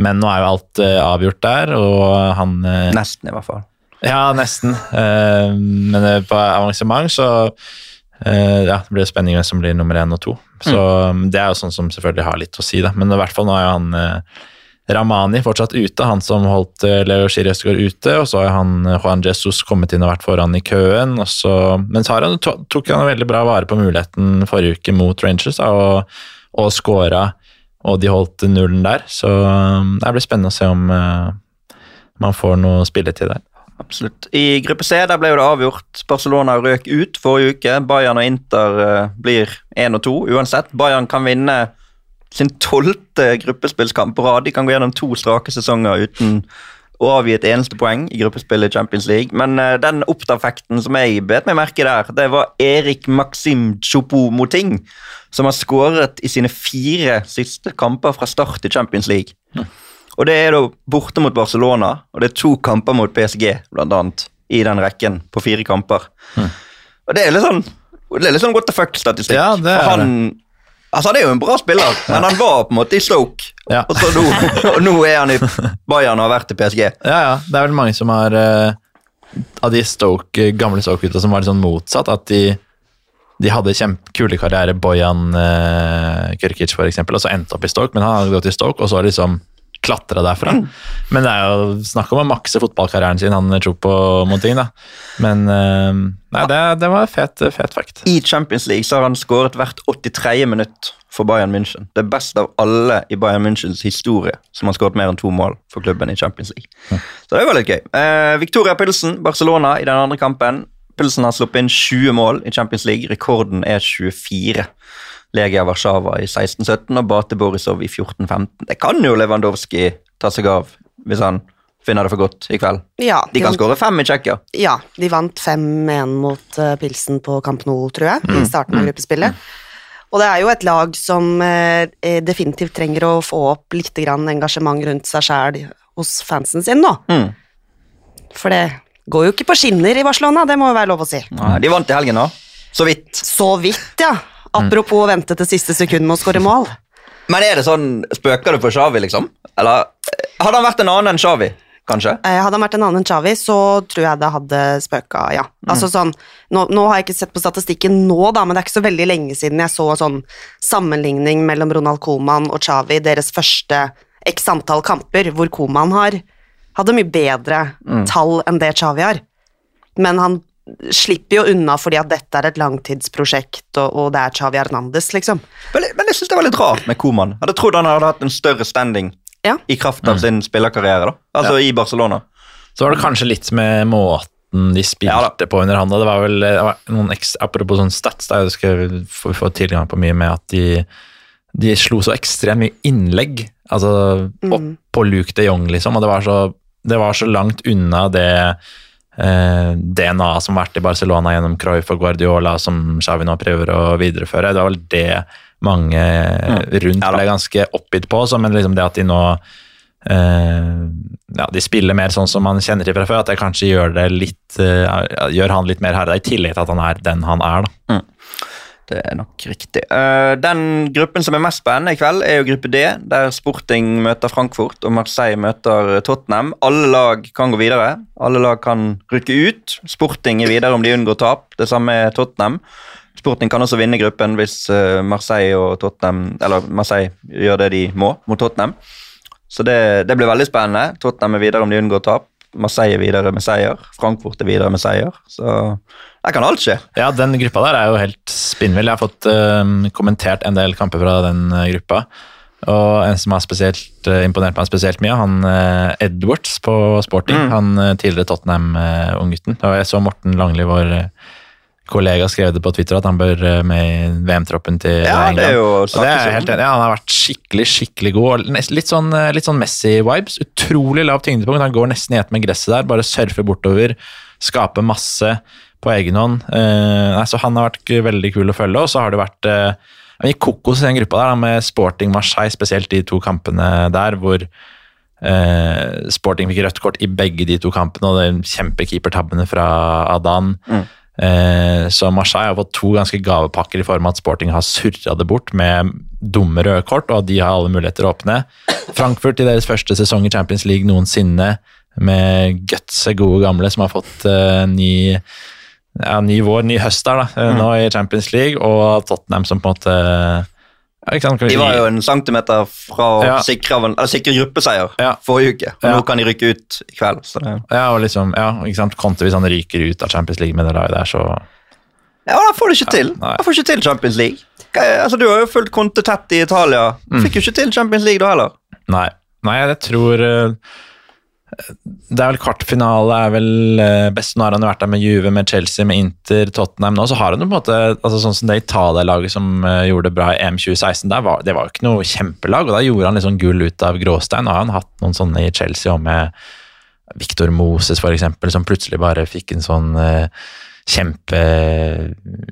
Men nå er jo alt eh, avgjort der, og han eh, Nesten, i hvert fall. Ja, nesten. Men på avansement så eh, ja, det blir spenning hvem som blir nummer én og to. Så mm, Det er jo sånn som selvfølgelig har litt å si, da. Men i hvert fall nå er jo han Ramani fortsatt ute, han som holdt eh, Leo Chiriestegård ute. Og så har han eh, Juan Jesus kommet inn og vært foran i køen. Og så, men så han, tok han veldig bra vare på muligheten forrige uke mot Rangers da, og, og skåra, Og de holdt nullen der. Så eh, det blir spennende å se om uh, man får noe spilletid der. Absolutt. I gruppe C der ble det avgjort. Barcelona røk ut forrige uke. Bayern og Inter blir én og to uansett. Bayern kan vinne sin tolvte gruppespillskamp på rad. De kan gå gjennom to strake sesonger uten å avgi et eneste poeng i gruppespillet i Champions League. Men uh, den opptafekten som jeg bet meg merke der, det var Erik Maxim Choupo-Moting, som har skåret i sine fire siste kamper fra start i Champions League. Og det er da borte mot Barcelona, og det er to kamper mot PSG, blant annet, i den rekken på fire kamper. Og det er litt sånn det er litt sånn what the fuck-statistikk. Ja, han, altså, han er jo en bra spiller, men han var på en måte i Stoke, Ja. og, så nå, og nå er han i Bayern og har vært i PSG. Ja, ja. Det er vel mange som har uh, Av de Stoke, gamle Stoke-gutta som var litt sånn motsatt. At de, de hadde kjempekule karriere, Bojan uh, Kyrkic for eksempel, og så endte opp i Stoke, men han hadde gått i Stoke, og så liksom klatra derfra. Men det er jo snakk om å makse fotballkarrieren sin, han Chopo på Monting, da. Men eh, Nei, det, det var fet, fet fact. I Champions League så har han skåret hvert 83. minutt for Bayern München. Det er best av alle i Bayern Münchens historie som har skåret mer enn to mål for klubben i Champions League. Så det var litt gøy. Eh, Victoria Pilsen, Barcelona, i den andre kampen. Pilsen har sluppet inn 20 mål i Champions League. Rekorden er 24. Legia Warszawa i 16-17 og Bate Borisov i 14-15. Det kan jo Lewandowski ta seg av hvis han finner det for godt i kveld. Ja, De kan vant- skåre fem i Tsjekkia. Ja, de vant 5-1 mot uh, Pilsen på Camp Nou, tror jeg, i starten av gruppespillet. Og det er jo et lag som eh, definitivt trenger å få opp litt grann engasjement rundt seg sjæl hos fansen sin nå. Mm. For det går jo ikke på skinner i Barcelona, det må jo være lov å si. Nei, De vant i helgen òg. så vidt. Så vidt, ja. Apropos å vente til siste sekund med å skåre mål. Men er det sånn, spøker du for Xavi, liksom? Eller eh, hadde han vært en annen enn Xavi, kanskje? Eh, Hadde han vært en annen enn Xavi, så tror jeg det hadde spøka, ja. Altså sånn, nå, nå har jeg ikke sett på statistikken nå, da, men det er ikke så veldig lenge siden jeg så sånn sammenligning mellom Ronald Koeman og Xavi, deres første x antall kamper, hvor Koeman har hadde mye bedre tall enn det Xavi har. Men han slipper jo unna fordi at dette er et langtidsprosjekt, og, og det er Xavi Hernandez, liksom. Men, men jeg syns det var litt rart med Koman. Hadde trodd han hadde hatt en større standing Ja. i kraft av sin spillerkarriere, da. Altså i Barcelona. Så var det kanskje litt med måten de spilte Ja på under han. Det var vel det var noen ekstra, Apropos sånn stats, da, jeg skal få, få tilgang på mye med at de, de slo så ekstremt mye innlegg. Altså opp på Luke de Jong, liksom. Og det var så, det var så langt unna det eh, DNA som har vært i Barcelona gjennom Cruyff og Guardiola, som Xavi nå prøver å videreføre. Det var vel det mange rundt Ja da. ble ganske oppgitt på. Så, men liksom det at de nå eh, ja, de spiller mer sånn som man kjenner til fra før, at det kanskje gjør, det litt, eh, gjør han litt mer herre, i tillegg til at han er den han er. da. Det er nok riktig. Eh, den gruppen som er mest spennende i kveld, er jo gruppe D, der Sporting møter Frankfurt og Marseille møter Tottenham. Alle lag kan gå videre. Alle lag kan rykke ut. Sporting er videre om de unngår tap. Det samme er Tottenham. Sporting kan også vinne gruppen hvis eh, Marseille Marseille gjør det de må mot Tottenham. Så det, det blir veldig spennende. Tottenham er videre om de unngår tap. Marseille er videre med seier. Frankfurt er videre med seier. Så der kan alt skje. Ja, den gruppa der er jo helt spinnvill. Jeg har fått eh, kommentert en del kamper fra den eh, gruppa. Og en som har spesielt uh, imponert meg spesielt mye, han eh, Edwards på Sporting. Han eh, tidligere Tottenham-unggutten. Jeg så Morten Langli, vår kollega, skrev det på Twitter at han bør med i VM-troppen til Ja, England. det er jo Og det er helt enig. Ja, han har vært skikkelig skikkelig god. Litt sånn, litt sånn Messi-vibes. Utrolig lav tyngdepunkt. Han går nesten i ett med gresset der. Bare surfer bortover. Skaper masse på egen hånd. Eh, nei, så han har vært veldig kul å følge. Og så har det vært eh, han gikk kokos i den gruppa der, da, med Sporting Marseille, spesielt de to kampene der, hvor eh, Sporting fikk rødt kort i begge de to kampene, og det kjempekeepertabbene fra Adan. Eh, så Marseille har fått to ganske gavepakker i form av at Sporting har surra det bort med dumme røde kort, og de har alle muligheter å åpne. Frankfurt i deres første sesong i Champions League noensinne, med gutse gode gamle som har fått uh, ny ja, ny vår, ny høst der, da, mm. nå i Champions League, og Tottenham som på en måte ja, De var jo en centimeter fra å Ja. sikre, sikre gruppeseier Ja. forrige uke. Og nå kan de rykke ut i kveld. Ja, og liksom, ja, ikke sant, Conte hvis han ryker ut av Champions League med det laget der, så ja, da får du ikke til. Da får du ikke til Champions League. Altså, du har jo fulgt Conte tett i Italia. du Fikk jo ikke til Champions League da heller. Nei. Nei, jeg tror eh, Det er vel kvartfinale er vel eh, best. Nå har han vært der med Juve, med Chelsea, med Inter, Tottenham nå. Så har han jo på en måte altså Sånn som det Italia-laget som eh, gjorde det bra i EM 2016, der var, det var jo ikke noe kjempelag. og Da gjorde han liksom gull ut av gråstein. Nå har han hatt noen sånne i Chelsea og med Victor Moses, eksempel, som plutselig bare fikk en sånn eh, kjempe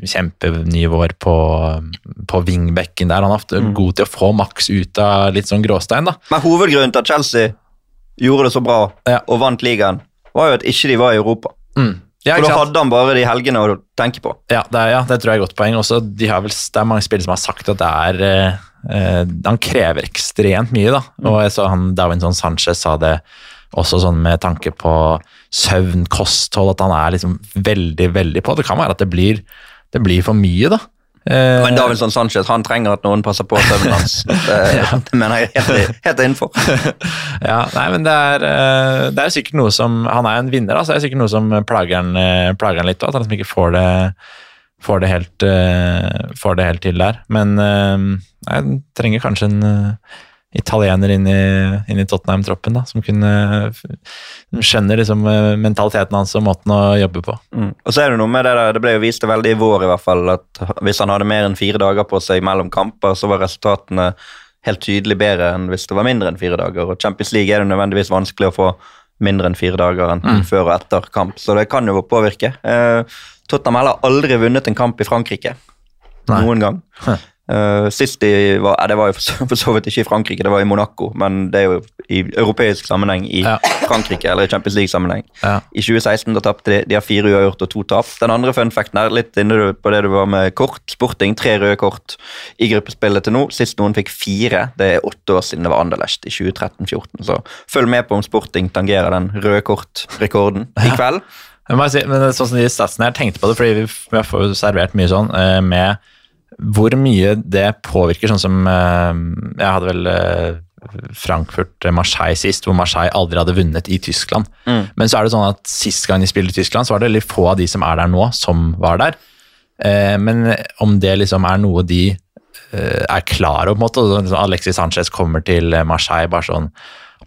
kjempenivåer på, på vingbekken der. Han er ofte Mm. god til å få maks ut av litt sånn gråstein, da. Men hovedgrunnen til at Chelsea gjorde det så bra Ja. og vant ligaen, var jo at ikke de var i Europa. Mm. Ja, For da hadde han bare de helgene å tenke på. Ja, det er, ja, det tror jeg er et godt poeng. Også, de har vel, det er mange spillere som har sagt at det er eh, eh, Han krever ekstremt mye, da. Og jeg så han Davinson Sanchez sa det også sånn med tanke på søvn, kosthold, at han er liksom veldig, veldig på. Det kan være at det blir, det blir for mye, da. Eh, Men Davinson Sanchez han trenger at noen passer på søvnen hans. Det, det mener jeg helt, helt innenfor. Ja, nei, men det er, eh, det er sikkert noe som Han er en vinner, altså. Det er sikkert noe som plager han, eh, plager han litt, at han liksom ikke får det, får det, helt, eh, får det helt til der. Men nei, han trenger kanskje en italiener inn i, Tottenham-troppen, da, som kunne skjønne skjønner liksom eh, mentaliteten hans og måten å jobbe på. Mm. Og så er Det noe med det der, det ble jo vist veldig i vår i hvert fall, at hvis han hadde mer enn fire dager på seg mellom kamper, så var resultatene helt tydelig bedre enn hvis det var mindre enn fire dager. Og Champions League er det nødvendigvis vanskelig å få mindre enn fire dager enn før og etter kamp, så det kan jo påvirke. Eh, Tottenham har aldri vunnet en kamp i Frankrike. Nei. Noen gang. Eh, sist de var, ja, Det var jo for så, vidt ikke i Frankrike, det var i Monaco, men det er jo i europeisk sammenheng i Ja. Frankrike, eller i Champions League-sammenheng. Ja. I 2016 da tapte de. De har fire uavgjort og to tap. Den andre fun facten er litt inne på det du var med kort. Sporting, tre røde kort i gruppespillet til nå. Sist noen fikk fire. Det er åtte år siden det var Anderlecht i 2013-2014. Så følg med på om Sporting tangerer den røde kort-rekorden i kveld. Ja. men sånn som de statsene her, tenkte på det, fordi vi, vi får jo servert mye sånn eh, med hvor mye det påvirker, sånn som eh, Jeg hadde vel eh, Frankfurt-Marseille sist, hvor Marseille aldri hadde vunnet i Tyskland. Mm. Men så er det sånn at sist gang de spilte i Tyskland, så var det veldig få av de som er der nå, som var der. Eh, men om det liksom er noe de er klar over, på en måte, sånn Alexis Sanchez kommer til Marseille bare sånn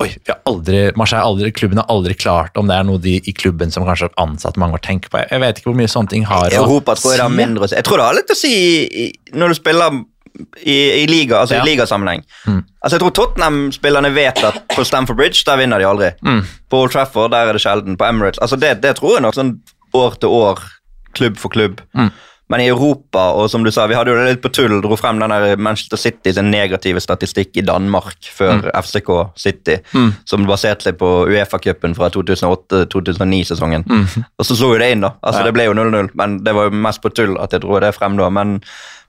Oi, aldri, Marseille aldri, klubben har aldri klart om det er noe de i klubben som kanskje har ansatt mange år tenker på. Jeg vet ikke hvor mye sånne ting har I Europa tror jeg det har mindre å si. Jeg tror det har litt å si når du spiller i, i liga, altså Ja. i ligasammenheng. Mm. Altså jeg tror Tottenham-spillerne vet at på Stamford Bridge der vinner de aldri. Mm. På Old Trafford der er det sjelden. På Emirates altså det, det tror jeg nok sånn år til år, klubb for klubb. Mm. Men i Europa, og som du sa, vi hadde jo det litt på tull, dro frem den der Manchester City sin negative statistikk i Danmark før FCK City, Mm. som baserte seg på Uefa-cupen fra 2008-2009-sesongen. Mm. Og så slo jo det inn, da. Altså Ja. Det ble jo 0-0, men det var jo mest på tull at jeg dro det frem da. Men,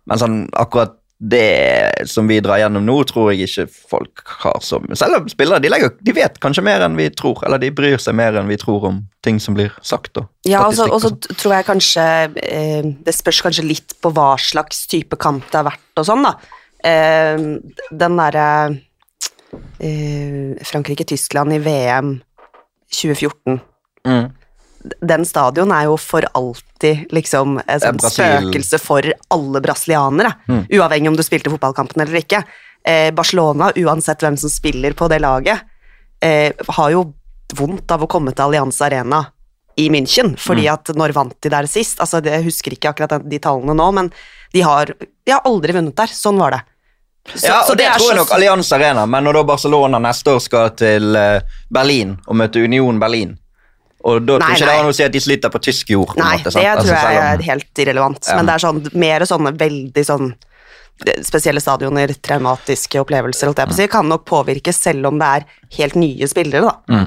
men sånn, akkurat det som vi drar gjennom nå, tror jeg ikke folk har som Selv om spillere de, legger, de vet kanskje mer enn vi tror, eller de bryr seg mer enn vi tror om ting som blir sagt. Og Ja, og så- og så sånn. tror jeg kanskje eh, Det spørs kanskje litt på hva slags type kamp det har vært og sånn, da. Eh, den derre eh, Frankrike-Tyskland i VM 2014 Mm. Den stadion er jo for alltid liksom et sånt spøkelse for alle brasilianere, Mm. uavhengig om du spilte fotballkampen eller ikke. Eh, Barcelona, uansett hvem som spiller på det laget, eh, har jo vondt av å komme til Allianz Arena i München, fordi Mm. at når vant de der sist? Altså, jeg husker ikke akkurat de tallene nå, men de har, de har aldri vunnet der. Sånn var det. Så- ja, og det, er tror jeg nok Allianz Arena, men når da Barcelona neste år skal til eh, Berlin og møte Union Berlin og da tror ikke det har noe å si at de sliter på tysk jord. på Nei, måte, det sant? tror Altså, jeg er helt irrelevant. Ja. Men det er sånn, mer sånne veldig sånn spesielle stadioner, traumatiske opplevelser, holdt jeg på å si, kan nok påvirke selv om det er helt nye spillere, da.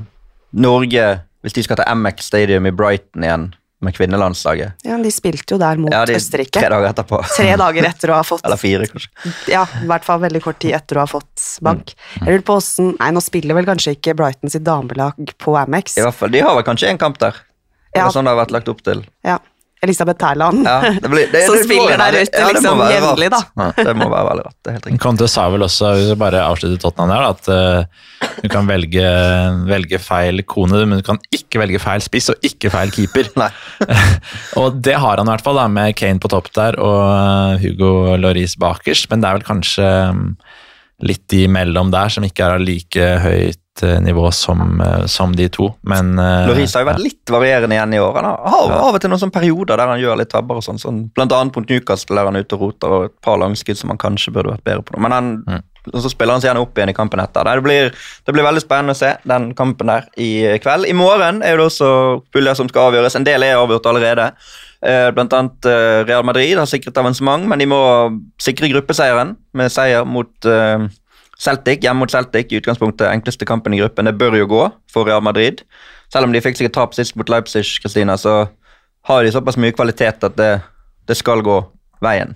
Norge, hvis de skal til MX Stadium i Brighton igjen med kvinnelandslaget Ja, de spilte jo der mot ja, de, Østerrike. Tre dager etterpå. Tre dager etter å ha fått Eller fire, kanskje. Ja, i hvert fall veldig kort tid etter å ha fått bank. Mm. Jeg lurer på hvordan, Nei, nå spiller vel kanskje ikke Brighton sitt damelag på Amex. I hvert fall, De har vel kanskje en kamp der. Ja. er sånn det har vært lagt opp til. Ja. Elisabeth Terland, Ja, det blir- det- som det spiller der ute ja, liksom jevnlig, da. Ja, Det må være veldig rart. Det er helt riktig. Conte sa vel også, hvis vi bare avslutter Tottenham der, at uh, du kan velge, velge feil kone, men du kan ikke velge feil spiss og ikke feil keeper. Og det har han i hvert fall, da, med Kane på topp der og eh, Hugo Lloris bakerst, men det er vel kanskje litt litt imellom der som ikke er av like høyt nivå som, eh, som de to. Men eh, Loris har jo vært litt varierende igjen i år. Han har, av og til noen sånne perioder der han gjør litt tabber. og sånn, sånn, Blant annet mot Newcastle der han er ute og roter, og et par langskudd som han kanskje burde vært bedre på. Men han, mm. så spiller han seg gjerne opp igjen i kampen etter. Det blir, det blir veldig spennende å se den kampen der i kveld. I morgen er det også puljer som skal avgjøres. En del er avgjort allerede. Eh, Blant annet Real Madrid har sikret avansement, men de må sikre gruppeseieren med seier mot Celtic, hjemme mot Celtic. I utgangspunktet enkleste kampen i gruppen. Det bør jo gå for Real Madrid. Selv om de fikk seg et tap sist mot Leipzig, Kristina, så har de såpass mye kvalitet at det, det skal gå veien.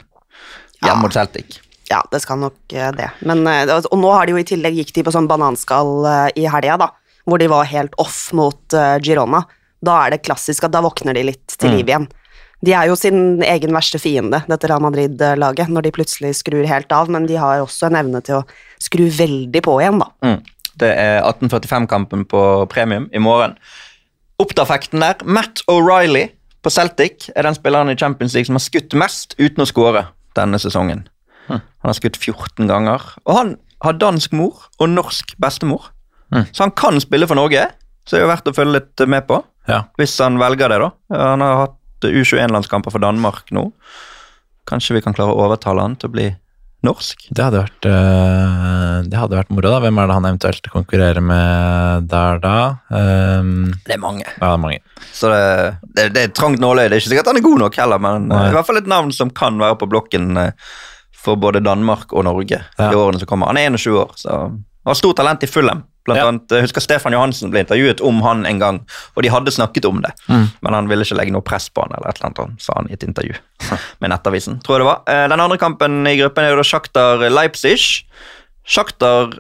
Ja. Hjemme mot Celtic. Ja, det skal nok eh, det. Men, eh, og nå har de jo i tillegg gikk de på sånn bananskall eh, i helga, da. Hvor de var helt off mot Girona. Da er det klassisk at da våkner de litt til liv igjen. De er jo sin egen verste fiende, dette Real Madrid-laget, når de plutselig skrur helt av, men de har også en evne til å skru veldig på igjen, da. Mm. Det er 1845-kampen på premium i morgen. Oppdafekten der, Matt O'Reilly på Celtic er den spilleren i Champions League som har skutt mest uten å skåre denne sesongen. Han har skutt 14 ganger, og han har dansk mor og norsk bestemor. Mm. Så han kan spille for Norge, så det er jo verdt å følge litt med på. Ja. Hvis han velger det, da. Han har hatt U21-landskamper for Danmark nå. Kanskje vi kan klare å overtale han til å bli norsk? Det hadde vært, øh, det hadde vært moro, da. Hvem er det han eventuelt konkurrerer med der, da? Um, Det er mange. ja, det er mange. Så det, det, det er trangt nåløye. Det er ikke sikkert han er god nok heller, men Nei. eh, i hvert fall et navn som kan være på blokken eh, for både Danmark og Norge Ja. i årene som kommer. Han er 21 år, så han har stort talent i Fulham. Blant Ja. annet, jeg husker Stefan Johansen ble intervjuet om han en gang, og de hadde snakket om det. Mm. Men han ville ikke legge noe press på han, eller et eller annet, sa han i et intervju med Nettavisen. tror jeg det var. Eh, Den andre kampen i gruppen er jo da Shakhtar Leipzig. Shakhtar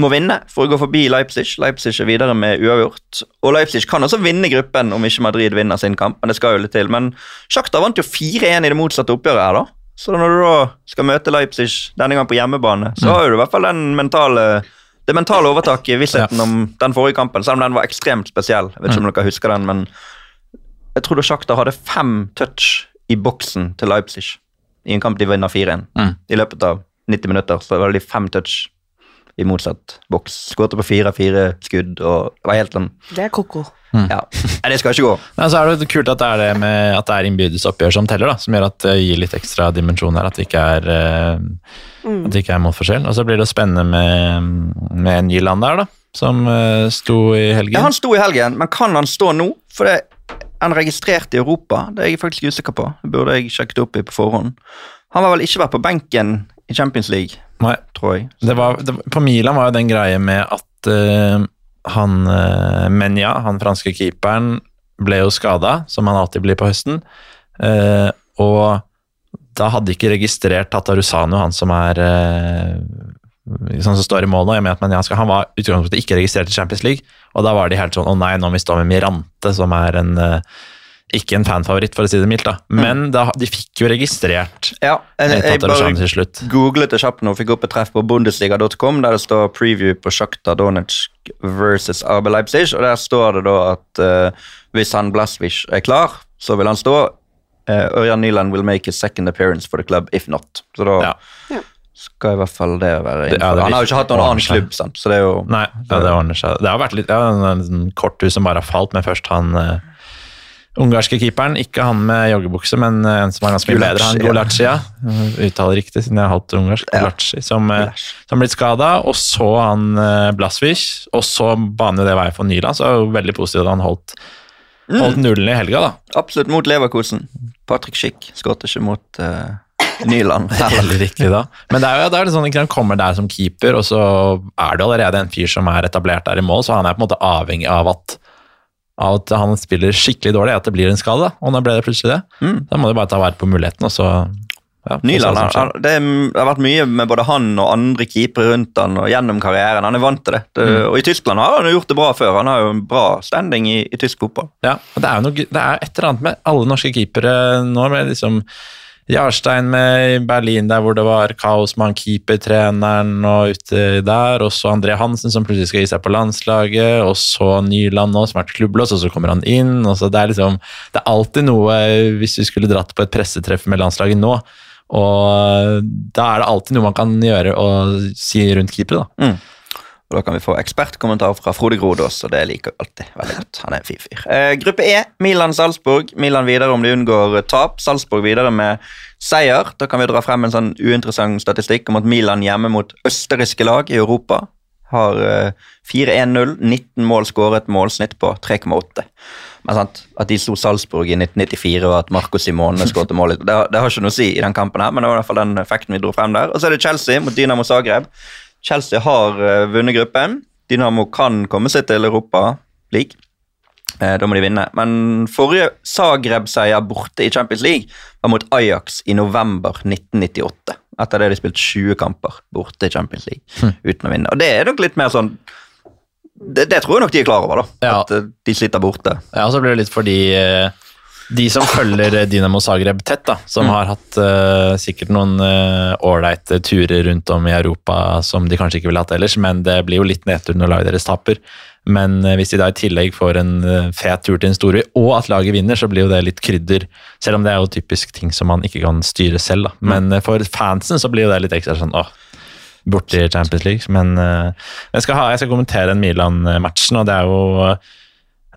må vinne for å gå forbi Leipzig. Leipzig er videre med uavgjort. Og Leipzig kan også vinne gruppen om ikke Madrid vinner sin kamp, men det skal jo litt til. Men Shakhtar vant jo 4-1 i det motsatte oppgjøret her, da. Så når du da skal møte Leipzig denne gang på hjemmebane, så har du i hvert fall den mentale det mentale overtaket i vissheten om den forrige kampen, selv om den var ekstremt spesiell. Jeg vet ikke om dere husker den, men jeg tror Sjakta hadde fem touch i boksen til Leipzig i en kamp de vinner 4-1. Mm. I løpet av 90 minutter så var det de fem touch i motsatt boks. Skåret på fire-fire skudd, og det var helt sånn Det er ko-ko. Ja, Nei, det skal ikke gå. Nei, så er det kult at det er det med at det er innbyrdes oppgjør som teller, da, som gjør at det gir litt ekstra dimensjon her. At det ikke er, eh, at det ikke er målforskjell. Og så blir det spennende med, med Nyland der, da, som uh, sto i helgen. Ja, Han sto i helgen, men kan han stå nå? For det han registrert i Europa. Det er jeg faktisk usikker på. Det burde jeg sjekket opp i på forhånd. Han var vel ikke vært på benken i Champions League, Nei, tror jeg. det var, det, på Milan var jo den greie med at uh, han uh, Menja, han franske keeperen, ble jo skada, som han alltid blir på høsten. Uh, og da hadde ikke registrert Tatarusano, han som er eh, sånn som står i mål nå. Jeg mener at Menja skal, han var utgangspunktet ikke registrert i Champions League, og da var de helt sånn å nei, nå må vi stå med Mirante, som er en eh, ikke en fanfavoritt, for å si det mildt, da. Men da, de fikk jo registrert Ja, jeg, jeg bare til slutt. googlet det kjapt nå og fikk opp et treff på bundesliga.com der det står preview på Shakhtar Donetsk versus RB Leipzig, og der står det da at uh, hvis han Blaswich er klar, så vil han stå. Uh, Ørjan Nyland will make his second appearance for the club if not. Så da Ja. Ja. skal i hvert fall det være Det- ja, det Han har jo ikke hatt noen annen klubb, sant? så det er jo Nei, ja, det ordner seg. Det har vært litt ja, en, en korthus som bare har falt, med først han eh, ungarske keeperen. Ikke han med joggebukse, men eh, en som er ganske mye bedre. Han Golaccia. Ja. Uttaler riktig, siden jeg er halvt ungarsk. Ja. Som, har blitt skada. Og så han eh, og så baner det vei for Nyland. Så er det jo veldig positivt at han holdt, Mm. holdt nullen i helga, da. Absolutt mot Leverkosen. Patrick Schick skåret ikke mot uh, Nyland heller. riktig, da. Men det er jo det er litt sånn, han kommer der som keeper, og så er det allerede en fyr som er etablert der i mål, så han er på en måte avhengig av at, av at han spiller skikkelig dårlig, at det blir en skade. Og nå ble det plutselig det. Mm. Da må du bare ta vare på muligheten, og så ja, Nyland, han, det, det har vært mye med både han og andre keepere rundt han og gjennom karrieren. Han er vant til det. det Mm. Og i Tyskland har han gjort det bra før. Han har jo en bra standing i, i tysk fotball. Ja, og det er noe, det er et eller annet med alle norske keepere nå, med liksom Jarstein med Berlin der hvor det var kaos med han keepertreneren og ute der, og så André Hansen som plutselig skal gi seg på landslaget, og så Nyland nå som har vært klubblås, og så kommer han inn. og så Det er liksom, det er alltid noe hvis vi skulle dratt på et pressetreff med landslaget nå, og da er det alltid noe man kan gjøre og si rundt keepere, da. Og Da kan vi få ekspertkommentar fra Frode Grodås, og det liker vi alltid veldig godt. Han er en fin fyr. Eh, gruppe E, Milan-Salzburg. Milan videre om de unngår tap. Salzburg videre med seier. Da kan vi dra frem en sånn uinteressant statistikk om at Milan hjemme mot østerrikske lag i Europa har eh, 4-1-0, 19 mål skåret, målsnitt på 3,8. Men sant, At de slo Salzburg i 1994 og at Marco Simone skåret mål, det, det har ikke noe å si i den kampen, her, men det var i hvert fall den effekten vi dro frem der. Og så er det Chelsea mot Dynamo Zagreb. Chelsea har eh, vunnet gruppen. Dynamo kan komme seg til Europa League. Eh, da må de vinne. Men forrige Zagreb-seier borte i Champions League var mot Ajax i november 1998. Etter det de spilt 20 kamper borte i Champions League uten å vinne. Og det er nok litt mer sånn Det, det tror jeg nok de er klar over, da. Ja. At eh, de sliter borte. Ja, og så blir det litt fordi eh, de som følger eh, Dynamo Zagreb tett, da, som Mm. har hatt uh, sikkert noen ålreite uh, turer rundt om i Europa som de kanskje ikke ville hatt ellers, men det blir jo litt nedtur når laget deres taper. Men uh, hvis de da i tillegg får en eh, fet tur til en storby, og at laget vinner, så blir jo det litt krydder. Selv om det er jo typisk ting som man ikke kan styre selv. da. Men eh, for fansen så blir jo det litt ekstra sånn åh, borti Champions League. Men eh, jeg, skal ha, jeg skal kommentere den Milan-matchen, og det er jo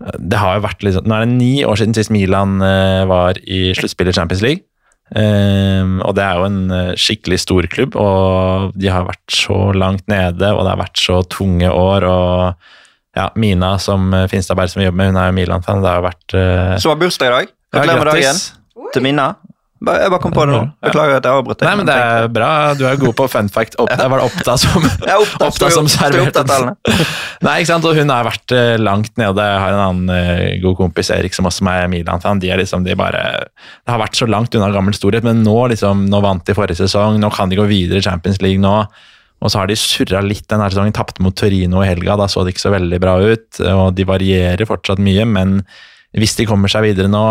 det har jo vært liksom, Nå er det ni år siden sist Milan eh, var i sluttspillet i Champions League. Ehm, og det er jo en eh, skikkelig storklubb, og de har vært så langt nede, og det har vært så tunge år. og ja, Mina som Finstadberg Finstad som vi jobber med, hun er jo Milan-fan. Det har jo vært uh... Som har bursdag i dag. ja, Gratulerer med dagen til Minna. Jeg bare kom på det nå. Beklager at jeg avbrøt deg. Nei, men det er bra. Du er god på fun fact. Opp, det var det Oppda som, opptatt, som opptatt av serverte. Nei, ikke sant, og hun har vært eh, langt nede. Jeg har en annen eh, god kompis, Erik, som også er Milan-fan. De er liksom, de bare, Det har vært så langt unna gammel storhet, men nå liksom, nå vant de forrige sesong. Nå kan de gå videre i Champions League nå. Og så har de surra litt denne sesongen. Tapte mot Torino i helga, da så det ikke så veldig bra ut. Og de varierer fortsatt mye, men hvis de kommer seg videre nå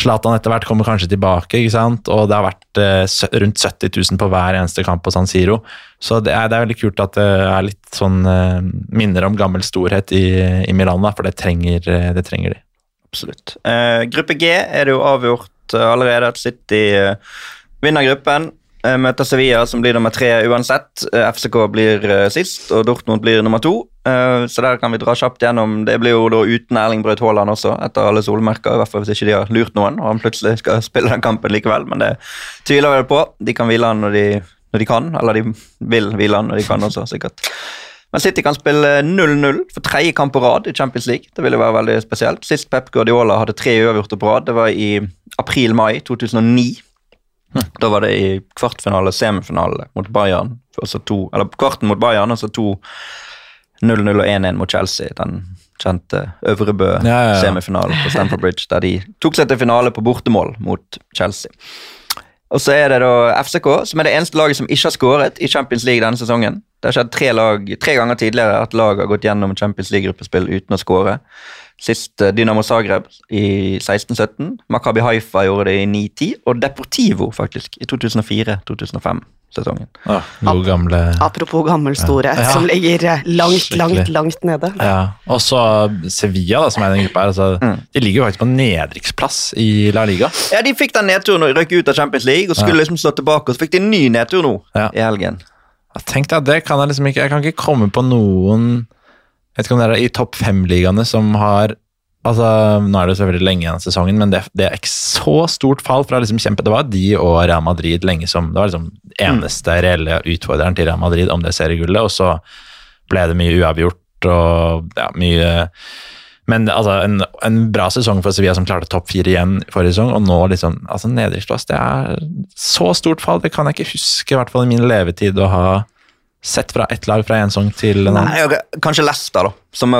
Zlatan etter hvert kommer kanskje tilbake, ikke sant? og det har vært eh, rundt 70 000 på hver eneste kamp på San Siro. Så det er, det er veldig kult at det er litt sånn eh, minner om gammel storhet i, i Milano, for det trenger, eh, det trenger de. Absolutt. Eh, gruppe G er det jo avgjort eh, allerede at City eh, vinner gruppen. Eh, møter Sevilla, som blir nummer tre uansett. Eh, FCK blir eh, sist, og Dortmund blir nummer to. Så der kan vi dra kjapt gjennom. Det blir jo da uten Erling Braut Haaland også, etter alle solmerker. I hvert fall hvis ikke de har lurt noen, og han plutselig skal spille den kampen likevel. Men det tviler jeg på. De kan hvile han når de, når de kan, eller de vil hvile han når de kan også, sikkert. Men City kan spille 0-0 for tredje kamp på rad i Champions League. Det ville være veldig spesielt. Sist Pep Guardiola hadde tre uavgjorte på rad, det var i april-mai 2009. Da var det i kvartfinale, semifinale mot Bayern. to, eller kvarten mot Bayern, og så to 0-0 og 1-1 mot Chelsea. Den kjente Øvrebø Ja, ja, ja. på Stamford Bridge, der de tok seg til finale på bortemål mot Chelsea. Og så er det da FCK, som er det eneste laget som ikke har skåret i Champions League denne sesongen. Det har skjedd tre, lag, tre ganger tidligere at lag har gått gjennom Champions League-gruppespill uten å skåre. Sist eh, Dynamo Zagreb i 16-17. Maccabi Haifa gjorde det i 9-10. Og Deportivo faktisk i 2004-2005-sesongen. Ja, Ap gamle Apropos gammel storhet, Ja. som ligger eh, langt, Skikkelig. langt, langt nede. ja. Og så Sevilla, da, som er i den gruppa her. Altså, Mm. De ligger jo faktisk på nedrykksplass i La Liga. Ja, De fikk den nedturen og røk ut av Champions League og skulle liksom slå tilbake. Og så fikk de en ny nedtur nå Ja. i helgen. Jeg tenkte deg, det kan jeg liksom ikke Jeg kan ikke komme på noen Jeg vet ikke om det er i topp fem-ligaene som har Altså, Nå er det selvfølgelig lenge igjen av sesongen, men det, det er ikke så stort fall fra liksom kjempe Det var de og Real Madrid lenge som Det var liksom eneste reelle utfordreren til Real Madrid om det seriegullet, og så ble det mye uavgjort og ja, mye men altså, en, en bra sesong for Sevilla som klarte topp fire igjen forrige sesong, og nå liksom altså nedrykksplass. Det er så stort fall. Det kan jeg ikke huske, i hvert fall i min levetid, å ha sett fra ett lag fra en sang til en annen. Nei, Kanskje Leicester, da. Som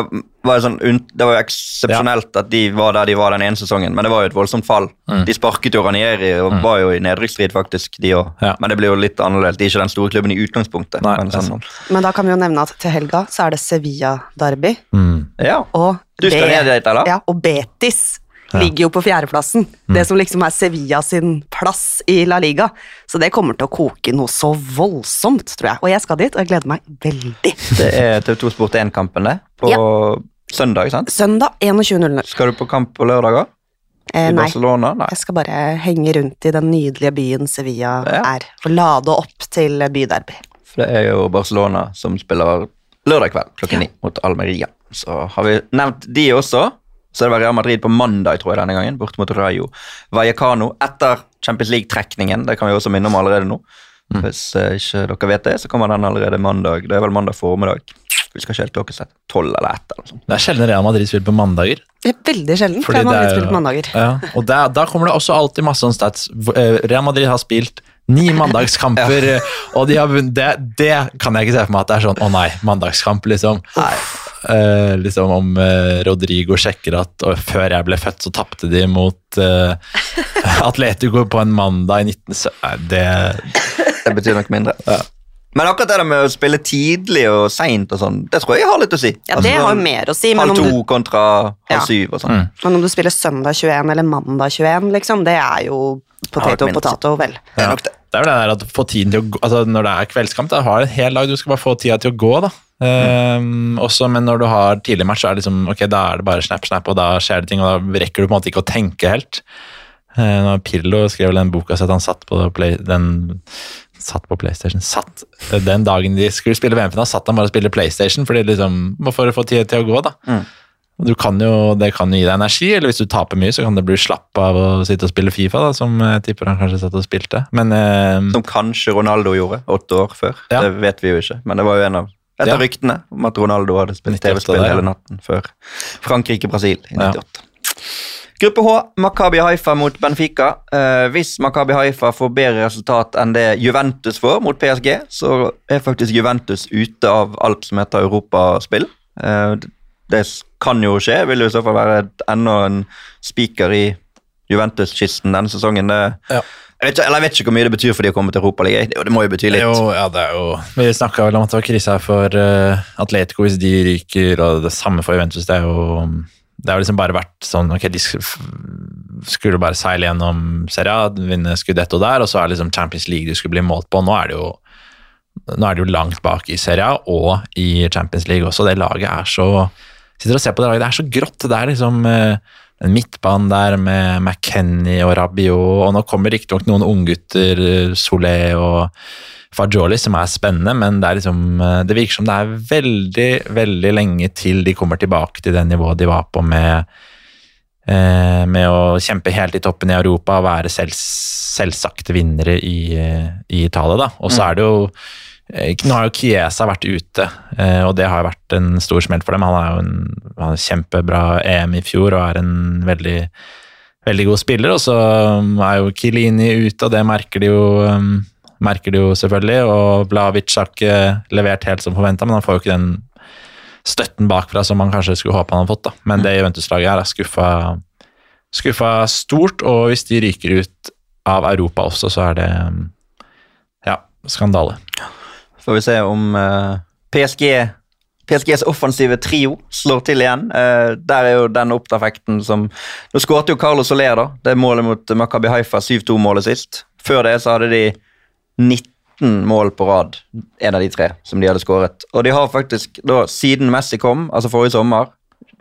var sånn, det var jo eksepsjonelt at de var der de var den ene sesongen, men det var jo et voldsomt fall. De sparket jo Ranieri og var jo i nedrykksstrid, faktisk, de òg. Ja. Men det blir jo litt annerledes. De er ikke den store klubben i utgangspunktet. Nei, men sånn, Men da kan vi jo nevne at til helga så er det Sevilla-derby. Mm. ja. Og, Du skal ned dit, eller? Ja, og Betis ligger jo på fjerdeplassen. Mm. Det som liksom er Sevilla sin plass i La Liga. Så det kommer til å koke noe så voldsomt, tror jeg. Og jeg skal dit, og jeg gleder meg veldig. Det er TV2 Sport 1-kampen, det. På søndag, sant? Søndag 21.00. Skal du på kamp på lørdager? Eh, nei, Nei. jeg skal bare henge rundt i den nydelige byen Sevilla Ja. er, og lade opp til byderby. For det er jo Barcelona som spiller lørdag kveld klokken ni mot Almeria. Så har vi nevnt de også. Så det var Real Madrid på mandag, tror jeg, denne gangen, bort mot Rayo Vallecano. Etter Champions League-trekningen, det kan vi også minne om allerede nå. Hvis eh, ikke dere vet det, så kommer den allerede mandag. Det er vel mandag formiddag. Vi skal ikke helt klokkesett. Tolv eller ett eller sånt. Det er sjelden Real Madrid spiller på mandager. Det er veldig sjelden, for Fordi Real Madrid er jo- på mandager. Ja, og der, da kommer det også alltid masse Sånn stats. Eh, Real Madrid har spilt ni mandagskamper, ja. og de har vunnet det, det kan jeg ikke se for meg at det er sånn Å nei, mandagskamp, liksom. Eh, liksom om eh, Rodrigo sjekker at og før jeg ble født, så tapte de mot uh, Atletico på en mandag i 1970 det Det betyr nok mindre. Men akkurat det der med å spille tidlig og seint og sånn, det tror jeg har litt å si. Ja, Altså, det har sånn mer å si, Halv to du, kontra Ja. halv syv og sånn. Mm. men om du spiller søndag 21 eller mandag 21, liksom, det er jo potato og potato, vel. Det er nok det. Det er vel det der at få tiden til å gå altså Når det er kveldskamp, da har du en hel dag, du skal bare få tida til å gå. da. Ehm, også, men når du har tidlig match, så er det liksom, ok, da er det bare snap, snap, og da skjer det ting, og da rekker du på en måte ikke å tenke helt. Uh, når Pirlo skrev vel den boka så at han satt på, play, den, satt på PlayStation Satt Den dagen de skulle spille VM-finale, satt han bare og spilte PlayStation fordi liksom, for å få tid til å gå. da. Mm. Du kan jo, det kan jo gi deg energi, eller hvis du taper mye, så kan det bli slapp av å sitte og spille Fifa, da, som jeg tipper han kanskje satt og spilte. Men eh, Som kanskje Ronaldo gjorde åtte år før. Ja. Det vet vi jo ikke, men det var jo en av et Ja. ryktene om at Ronaldo hadde spilt TV-spill hele natten før Frankrike-Brasil i Ja. Gruppe H, Makabi Haifa mot Benfica. Eh, hvis Makabi Haifa får bedre resultat enn det Juventus får mot PSG, så er faktisk Juventus ute av alt som heter europaspill. Eh, det kan jo skje, vil jo i så fall være enda en spiker i Juventus-kisten denne sesongen. Det, Ja. Jeg, vet ikke, eller jeg vet ikke hvor mye det betyr for de å komme til Europaligaen. Det, det må jo bety litt. Jo, ja, det er jo Vi snakka vel om at det var krise her for uh, Atletico hvis de ryker, og det samme for Juventus. Det er jo det har liksom bare vært sånn Ok, de skulle bare seile gjennom Serie A, vinne Scudetto der, og så er det liksom Champions League du skulle bli målt på. Nå er det jo er det jo langt bak i Serie A og i Champions League også. Det laget er så Sitter og ser på det laget, det er så grått. Det er liksom eh, en midtbane der med McKenny og Rabiot, og nå kommer riktignok noen unggutter, eh, Solé og Fajoli, som er spennende, men det, er liksom, eh, det virker som det er veldig, veldig lenge til de kommer tilbake til det nivået de var på med eh, med å kjempe helt i toppen i Europa og være selv, selvsagte vinnere i, i Italia. Da. Og så er det jo Nå har jo Kiesa vært ute, eh, og det har vært en stor smell for dem. Han er jo en, han er kjempebra EM i fjor og er en veldig, veldig god spiller. Og så um, er jo Kilini ute, og det merker de jo, um, merker de jo selvfølgelig. Og Vlavic har ikke levert helt som forventa, men han får jo ikke den støtten bakfra som man kanskje skulle håpe han hadde fått. da. Men det Juventus-laget her er skuffa, skuffa stort, og hvis de ryker ut av Europa også, så er det um, ja, skandale. Får vi se om eh, PSG PSGs offensive trio slår til igjen. Eh, der er jo den oppeffekten som Nå skåret jo Carlos Soler, da. Det er målet mot Makabi Haifa, 7-2-målet sist. Før det så hadde de 19 mål på rad, en av de tre, som de hadde skåret. Og de har faktisk, da, siden Messi kom, altså forrige sommer,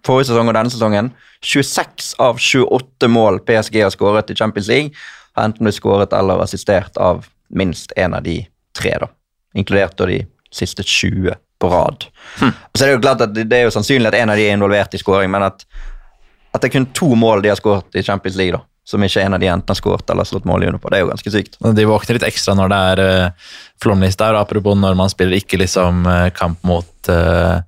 forrige sesong og denne sesongen, 26 av 28 mål PSG har skåret i Champions League, har enten blitt skåret eller assistert av minst en av de tre, da. Inkludert de siste 20 på rad. Hm. så er jo klart at det det er jo sannsynlig at en av de er involvert i skåring, men at, at det er kun to mål de har skåret i Champions League, da, som ikke en av de enten har skåret eller slått mål under på, det er jo ganske sykt. De våkner litt ekstra når det er uh, flomlys der, apropos når man spiller ikke liksom eh, kamp mot uh,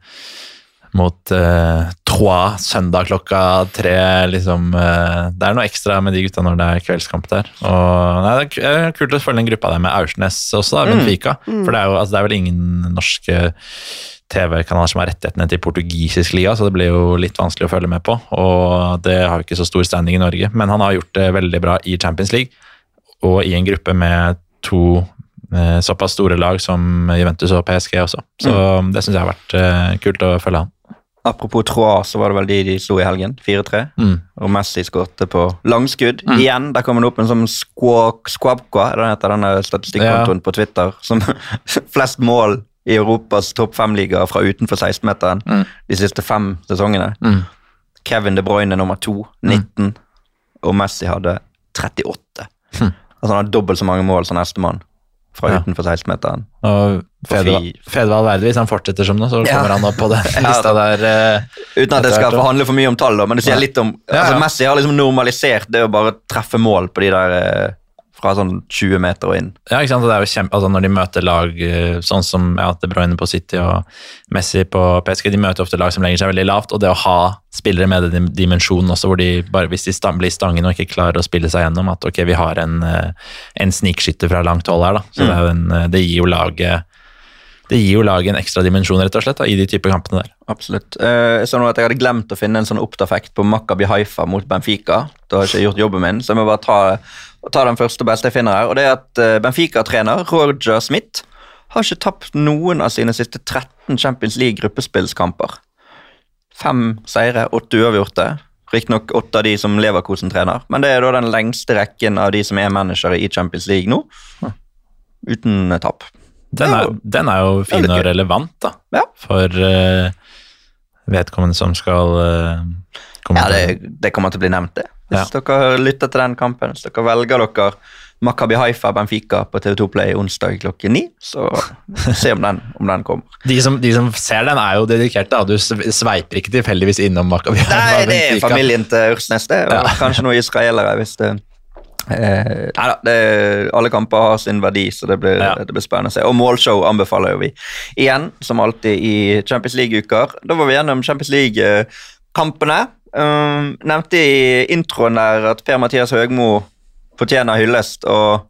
mot uh, Trois søndag klokka tre. liksom, uh, Det er noe ekstra med de gutta når det er kveldskamp der. Og nei, Det er er kult å følge den gruppa der med Aursnes også, da, Benfica. For det er, jo, altså, det er vel ingen norske TV-kanaler som har rettighetene til portugisisk liga, så det blir jo litt vanskelig å følge med på. Og det har jo ikke så stor standing i Norge, men han har gjort det veldig bra i Champions League og i en gruppe med to eh, såpass store lag som Juventus og PSG også. Så det syns jeg har vært eh, kult å følge han. Apropos Trois, så var det vel de de slo i helgen, 4-3. Mm. Og Messi skårte på langskudd. Igjen, der kom han opp en sånn squabqua, den heter denne statistikkontoen på Twitter, som flest mål i Europas topp fem-liga fra utenfor 16-meteren de siste fem sesongene. Mm. Kevin De Bruyne nummer to, 19, og Messi hadde 38. Altså han har dobbelt så mange mål som nestemann. Fra Ja. utenfor 16-meteren. Og Fedvald fri. Hvis han fortsetter som nå, så Ja. kommer han opp på den lista der. Uh, Uten at det skal forhandle for mye om tall, da, men det sier litt om Ja, ja. altså Messi har liksom normalisert det å bare treffe mål på de der eh, fra sånn 20 meter og inn. Ja, ikke sant? Det er jo kjempe, altså Når de møter lag eh, sånn som ja, De Bruyne på City og Messi på PSG, de møter ofte lag som legger seg veldig lavt. Og det å ha spillere med den dimensjonen også, hvor de bare hvis de blir stangen og ikke klarer å spille seg gjennom, at ok, vi har en, eh, en snikskytter fra langt hold her, da. Så det, er jo en, eh, det gir jo laget det gir jo laget en ekstra dimensjon rett og slett da, i de type kampene der. Absolutt. Jeg så nå at jeg hadde glemt å finne en sånn opptafekt på Makabi Haifa mot Benfica. Da har jeg ikke gjort jobben min, så jeg må bare ta, ta den første og beste jeg finner her. Og det er at eh, Benfica-trener Roger Smith har ikke tapt noen av sine siste 13 Champions League-gruppespillskamper. Fem seire, åtte uavgjorte. Riktignok åtte av de som Leverkosen trener, men det er da den lengste rekken av de som er managere i Champions League nå. Uten eh, tap. Den er, den er jo fin og relevant da, Ja. for uh, vedkommende som skal uh, Ja, det, det kommer til å bli nevnt, det. Hvis dere lytter til den kampen, hvis dere velger dere Makabi Haifa Benfica på TV2 Play onsdag klokken ni, så se om den, om den kommer. De som, de som ser den, er jo dedikerte. Du sve- sveiper ikke tilfeldigvis innom Makabi Haifa Benfica. Nei, det er familien til Ursnes, det. Og Ja. kanskje noen israelere, hvis det eh, da, det, alle kamper har sin verdi, så det blir, Ja. det blir spennende å se. Og målshow anbefaler jo vi. Igjen, som alltid i Champions League-uker. Da var vi gjennom Champions League-kampene. Um, nevnte i introen der at Per-Mathias Høgmo fortjener hyllest, og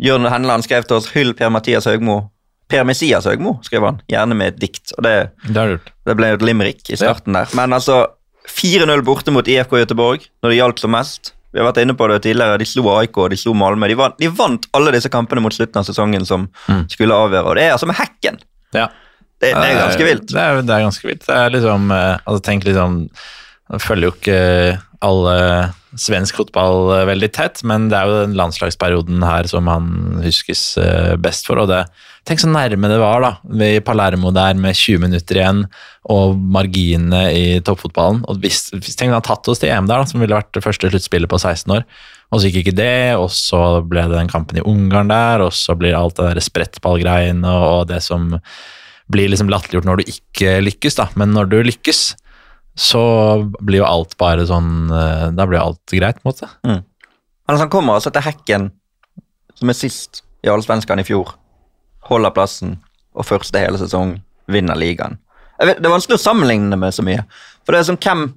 Jørn Henland skrev til oss 'Hyll Per-Mathias Høgmo'. Per-Messias Høgmo, skrev han, gjerne med et dikt. og det Det det ble et limerick i starten der. Men altså, 4-0 borte mot IFK Göteborg når det gjaldt som mest. Vi har vært inne på det tidligere, De slo AIK de slo Malmö. De de vant alle disse kampene mot slutten av sesongen som skulle avgjøre. Og det er altså med hekken. Ja. Det, det er ganske vilt. Det er, det er ganske vilt. Det er liksom eh, altså Tenk liksom Jeg følger jo ikke alle svensk fotball eh, veldig tett, men det er jo den landslagsperioden her som han huskes eh, best for. og det Tenk så nærme det var da, i Palermo der med 20 minutter igjen og marginene i toppfotballen. og hvis, hvis Tenk han hadde tatt oss til EM der, da, som ville vært det første sluttspillet på 16 år. Og så gikk ikke det, og så ble det den kampen i Ungarn der, og så blir alt det der sprettballgreiene og, og det som blir liksom latterliggjort når du ikke lykkes, da. Men når du lykkes, så blir jo alt bare sånn eh, Da blir alt greit, på en måte. Men altså, han kommer altså til hekken, som er sist i Allsvenskan i fjor. Holder plassen, og første hele sesong vinner ligaen. Jeg vet, det er vanskelig å sammenligne med så mye. For det er som hvem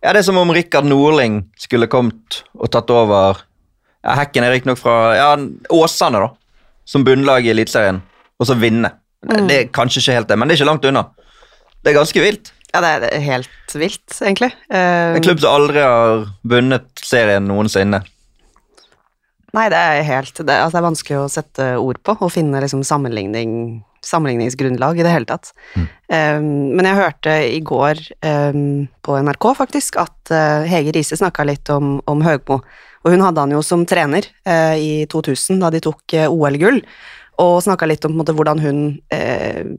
Ja, det er som om Rikard Norling skulle kommet og tatt over ja, Hekken er riktignok fra ja, Åsane, da. Som bunnlag i Eliteserien, og så vinne. Mm. det er kanskje ikke helt det, men det er ikke langt unna. Det er ganske vilt. Ja, det er helt vilt, egentlig. Uh, En klubb som aldri har vunnet serien noensinne. Nei, det er helt det, altså, det er vanskelig å sette ord på og finne liksom sammenligning, sammenligningsgrunnlag i det hele tatt. Um, men jeg hørte i går um, på NRK faktisk at uh, Hege Riise snakka litt om, om Høgmo. Og hun hadde han jo som trener uh, i 2000, da de tok OL-gull, og snakka litt om måte, hvordan hun uh,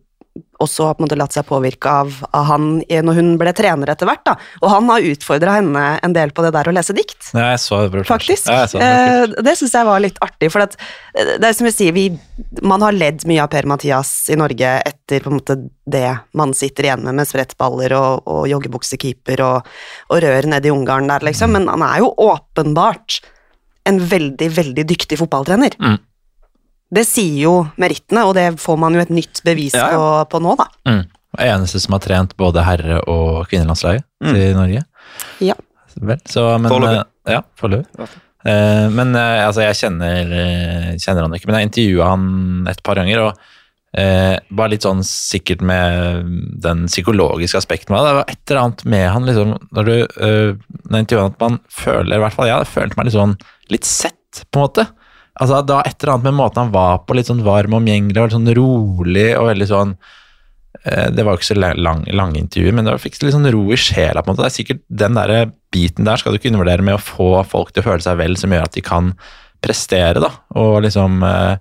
også har på en måte latt seg påvirke av, av han når hun ble trener etter hvert. da. Og han har utfordra henne en del på det der å lese dikt. Nei, jeg så det. Faktisk. Ja, jeg så det. Eh, det syns jeg var litt artig, for at, eh, det er som jeg sier, vi, man har ledd mye av Per-Mathias i Norge etter på en måte det man sitter igjen med med sprettballer og, og joggebuksekeeper og, og rør ned i Ungarn der, liksom, men han er jo åpenbart en veldig, veldig dyktig fotballtrener. Mm. Det sier jo merittene, og det får man jo et nytt bevis Ja, ja. På, på nå, da. Mm. Eneste som har trent både herre- og kvinnelandslaget i Norge. Ja. Vel, så, men, eh, Ja, foreløpig. Eh, men eh, altså, jeg kjenner, eh, kjenner han ikke, men jeg intervjua han et par ganger. og eh, Bare litt sånn sikkert med den psykologiske aspekten med det. Det var et eller annet med han liksom, Når du uh, når intervjuet han, at man føler, i hvert fall jeg, følte meg litt sånn litt sett, på en måte. Altså, Det var et eller annet med måten han var på, litt sånn varm og omgjengelig, og litt sånn rolig og veldig sånn eh, det var jo ikke så lang, lang, intervju, men det fikk litt sånn ro i sjela. på en måte. Det er sikkert Den der biten der skal du ikke undervurdere med å få folk til å føle seg vel, som gjør at de kan prestere. da, Og liksom eh,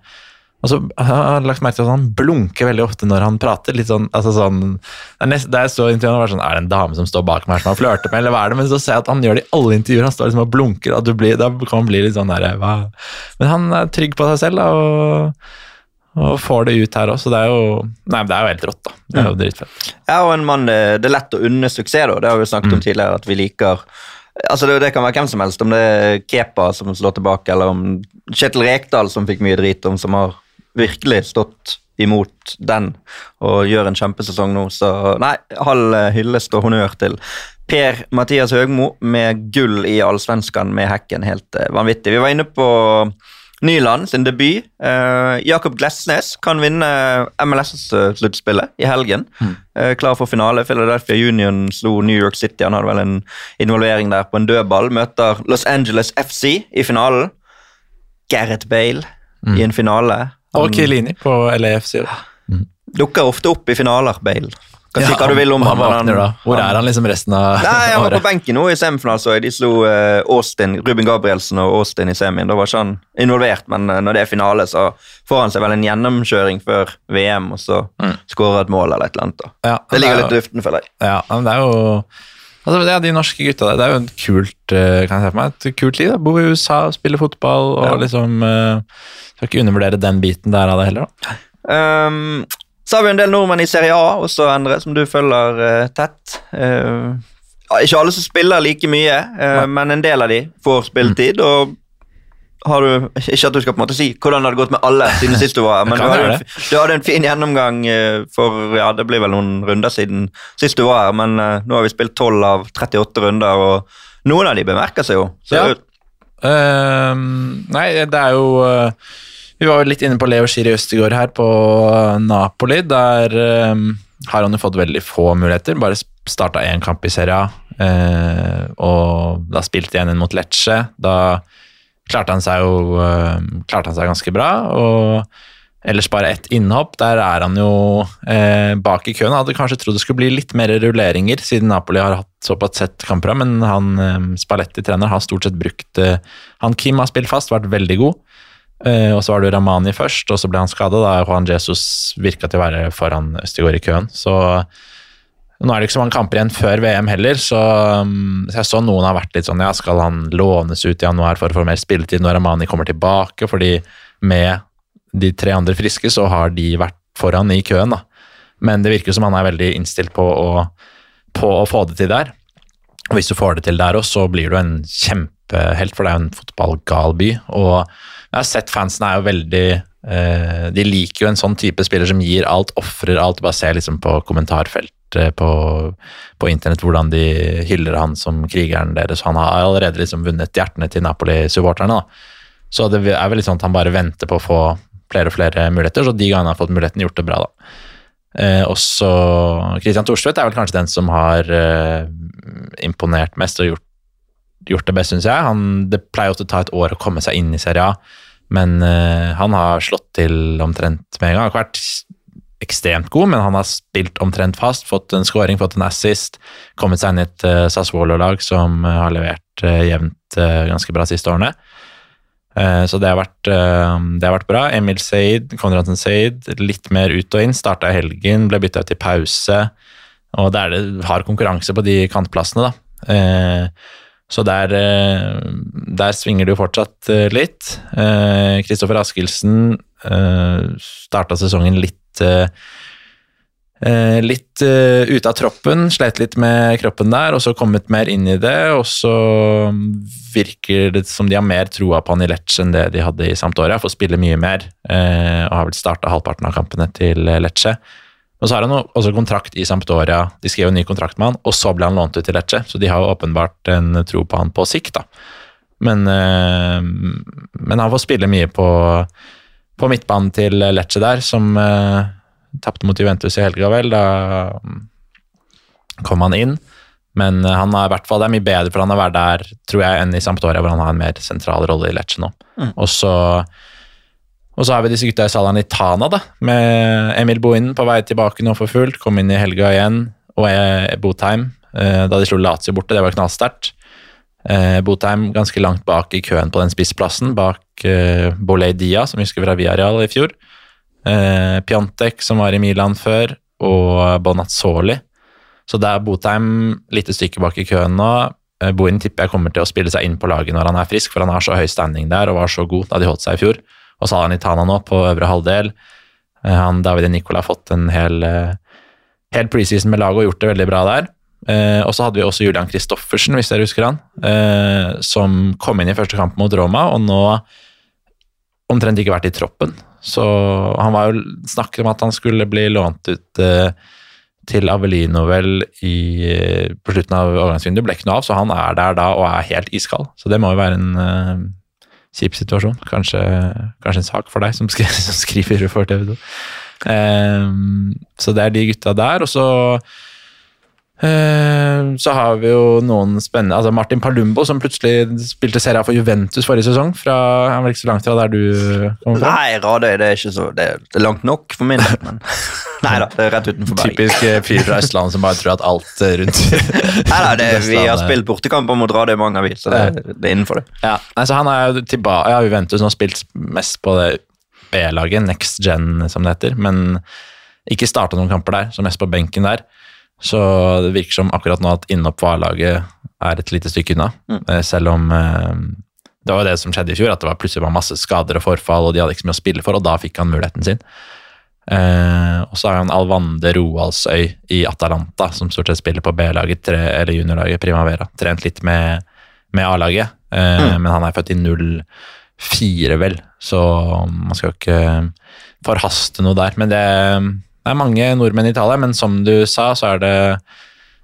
Og så har jeg lagt merke til at han blunker veldig ofte når han prater. litt sånn, altså sånn, Det er, nest, det er så intervjuet, var sånn, er det en dame som står bak meg som han flørter med, eller hva er det? Men så ser jeg at han gjør det i alle intervjuer. Han står liksom og blunker, og du blir, da kan man bli litt sånn der, hva? Men han er trygg på seg selv da, og, og får det ut her også. Så det er jo nei, det er jo helt rått, da. Det er jo dritfett. Ja, og en mann, eh, Det er lett å unne suksess, da. Det har vi snakket om tidligere. at vi liker Altså det, det kan være hvem som helst, om det er Kepa som slår tilbake, eller om Kjetil Rekdal som fikk mye drit om, som har virkelig stått imot den og gjør en kjempesesong nå. Så nei, halv hyllest og honnør til Per Mathias Høgmo med gull i Allsvenskan med hekken. Helt eh, vanvittig. Vi var inne på Nyland sin debut. Eh, Jakob Glesnes kan vinne MLS-sluttspillet i helgen. Eh, klar for finale. Philadelphia Union slo New York City. Han hadde vel en involvering der på en dødball. Møter Los Angeles FC i finalen. Gareth Bale i en finale. Og Kilini på LAFC. Dukker ofte opp i finaler, Bale. Kan si hva du vil om han, han, han, han. Hvor er han liksom resten av Nei, Han var på benken nå i semifinalen. så. De slo eh, Austin, Ruben Gabrielsen og Austin i semien. Da var ikke han involvert, men eh, når det er finale, så får han seg vel en gjennomkjøring før VM, og så Mm. skårer et mål eller et eller annet. da. Ja, Det ligger er litt i luften, føler jeg. Ja, men det er jo altså, det er De norske gutta der, det er jo et kult eh, kan jeg se for meg, et kult liv. da. Bo i USA, spille fotball og Ja. liksom eh, Skal ikke undervurdere den biten der av det heller. da. Um, så har vi en del nordmenn i Serie A også, Endre, som du følger uh, tett. Uh, ikke alle som spiller like mye, uh, men en del av de får spilletid. Mm. og har du, Ikke at du skal på en måte si hvordan det hadde gått med alle siden sist du var her, men du hadde, en, du hadde en fin gjennomgang eh, for ja, det blir vel noen runder siden sist du var her, men uh, nå har vi spilt 12 av 38 runder, og noen av de bemerker seg jo. Så Ja. uh, nei, det er jo uh, Vi var jo litt inne på Leo Schiri Østegård her på Napoli. Der ehm, har han jo fått veldig få muligheter. Bare starta én kamp i Serie A, og da spilte igjen inn mot Lecce. Da klarte han seg jo eh, klarte han seg ganske bra. og Ellers bare ett innhopp. Der er han jo eh, bak i køen. Hadde kanskje trodd det skulle bli litt mer rulleringer, siden Napoli har hatt såpass sett kamper, men han eh, Spalletti, trener, har stort sett brukt eh, Han Kim har spilt fast, vært veldig god. Eh, og så var det Ramani først, og så ble han skada. Da Juan Jesus virka til å være foran Østigård i køen. Så nå er det ikke så mange kamper igjen før VM heller, så, um, så jeg så noen har vært litt sånn Ja, skal han lånes ut i januar for å få mer spilletid når Amani kommer tilbake? Fordi med de tre andre friske, så har de vært foran i køen, da. Men det virker som han er veldig innstilt på å, på å få det til der. Og hvis du får det til der også, så blir du en kjempehelt, for det er jo en fotballgal by. Og jeg har sett fansen er jo veldig eh, De liker jo en sånn type spiller som gir alt, ofrer alt. Bare se liksom på kommentarfeltet på, på internett hvordan de hyller han som krigeren deres. Han har allerede liksom vunnet hjertene til Napoli-supporterne. Så det er vel litt sånn at han bare venter på å få flere og flere muligheter, så de gangene han har fått muligheten, gjort det bra, da. Eh, også Christian Thorstvedt er vel kanskje den som har eh, imponert mest og gjort, gjort det best, syns jeg. Han, det pleier ofte å ta et år å komme seg inn i Serie A, men eh, han har slått til omtrent med en gang. Har vært ekstremt god, men han har spilt omtrent fast, fått en scoring, fått en assist, kommet seg inn i et uh, Sassuolo-lag som uh, har levert uh, jevnt uh, ganske bra siste årene. Så det har, vært, det har vært bra. Emil Seid, Konradsen Seid, litt mer ut og inn. Starta i helgen, ble bytta ut i pause. Og det er det har konkurranse på de kantplassene, da. Så der, der svinger det jo fortsatt litt. Kristoffer Askildsen starta sesongen litt eh, eh, litt eh, ute av troppen, slet litt med kroppen der, og så kommet mer inn i det. Og så virker det som de har mer troa på han i Lecce enn det de hadde i Sampdoria. Får spille mye mer, og har vel starta halvparten av kampene til Lecce. Og så har han også kontrakt i Sampdoria, de skrev en ny kontrakt med han, og så ble han lånt ut til Lecce, så de har jo åpenbart en tro på han på sikt, da. Men, men han får spille mye på, på midtbanen til Lecce der, som uh, tapte mot Juventus i helga, vel. Da mm, kom han inn. Men eh, han har i hvert fall, det er mye bedre for han å være der, tror jeg, enn i Sampdoria, hvor han har en mer sentral rolle i Lecce nå. Og så og så har vi disse gutta i Salernitana, da, med Emil Bohinen på vei tilbake nå for fullt. Kom inn i helga igjen, og er Botheim, eh, da de slo Lazio borte. Det var knallsterkt. Eh, Botheim ganske langt bak i køen på den spissplassen, bak eh, Boley Dia, som husker fra Viareal i fjor. Eh, Pjontek, som var i Milan før, og Bonazzoli. Så det er Botheim lite stykke bak i køen nå. Eh, Bohin tipper jeg kommer til å spille seg inn på laget når han er frisk, for han har så høy standing der og var så god da de holdt seg i fjor. Og så har han Itana nå på øvre halvdel. Eh, Han David Nicola har fått en hel, eh, hel preseason med laget og gjort det veldig bra der. Eh, og så hadde vi også Julian Kristoffersen, hvis dere husker han, eh, som kom inn i første kamp mot Roma, og nå omtrent ikke vært i troppen. Så han var jo snakker om at han skulle bli lånt ut eh, til Avelino vel i, eh, på slutten av overgangsvinduet. Ble ikke noe av, så han er der da og er helt iskald. Så det må jo være en eh, kjip situasjon. Kanskje, kanskje en sak for deg som, skri, som skriver for TV 2. Eh, så det er de gutta der. Og så så har vi jo noen spennende altså Martin Palumbo, som plutselig spilte Serie for Juventus forrige sesong. Fra, han var ikke så langt fra der du kommer fra. Nei, Radøy det er ikke så Det er, langt nok for min del, men Nei da, det er rett utenfor Bergen. Typisk eh, fyr fra Østlandet som bare tror at alt eh, rundt Nei, da, det, vi har spilt bortekamper mot Radøy mange av så det, det er innenfor det. Ja, altså han er jo tilbake, ja, Juventus har spilt mest på det B-laget, Next Gen som det heter, men ikke starta noen kamper der, så mest på benken der. Så det virker som akkurat nå at innhopp på A-laget er et lite stykke unna, Mm. selv om eh, det var det som skjedde i fjor, at det var plutselig var masse skader og forfall, og de hadde ikke så mye å spille for, og da fikk han muligheten sin. Eh, og så har han Alvande Roaldsøy i Atalanta, som stort sett spiller på B-laget, eller juniorlaget Primavera. Trent litt med, med A-laget, eh, men han er født i 04, vel, så man skal jo ikke forhaste noe der. Men det er mange nordmenn i Italia, men som du sa, så er det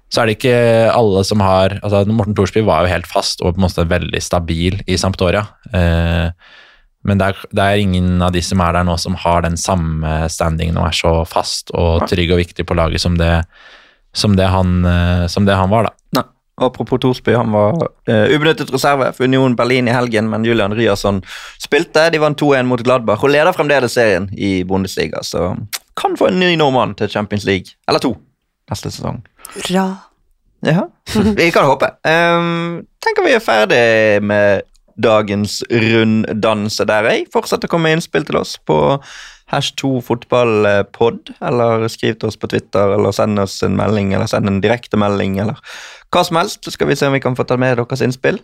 så er det ikke alle som har altså Morten Thorsby var jo helt fast og på en måte veldig stabil i Sampdoria. Eh, men det er, det er ingen av de som er der nå som har den samme standingen og er så fast og trygg og viktig på laget som det, som det, han, eh, som det han var, da. Nei. Apropos Thorsby, han var eh, ubenyttet reserve for Union Berlin i helgen, men Julian Ryerson spilte. De vant 2-1 mot Gladbach og leder fremdeles serien i Bundesliga, så kan få en ny nordmann til Champions League. Eller to neste sesong. Hurra. Ja, vi kan håpe. Um, tenker vi er ferdig med dagens runddanse der, jeg. Fortsett å komme med innspill til oss på hash 2 fotballpod, eller skriv til oss på Twitter, eller send oss en melding, eller send en direktemelding, eller hva som helst. Så skal vi se om vi kan få ta med deres innspill.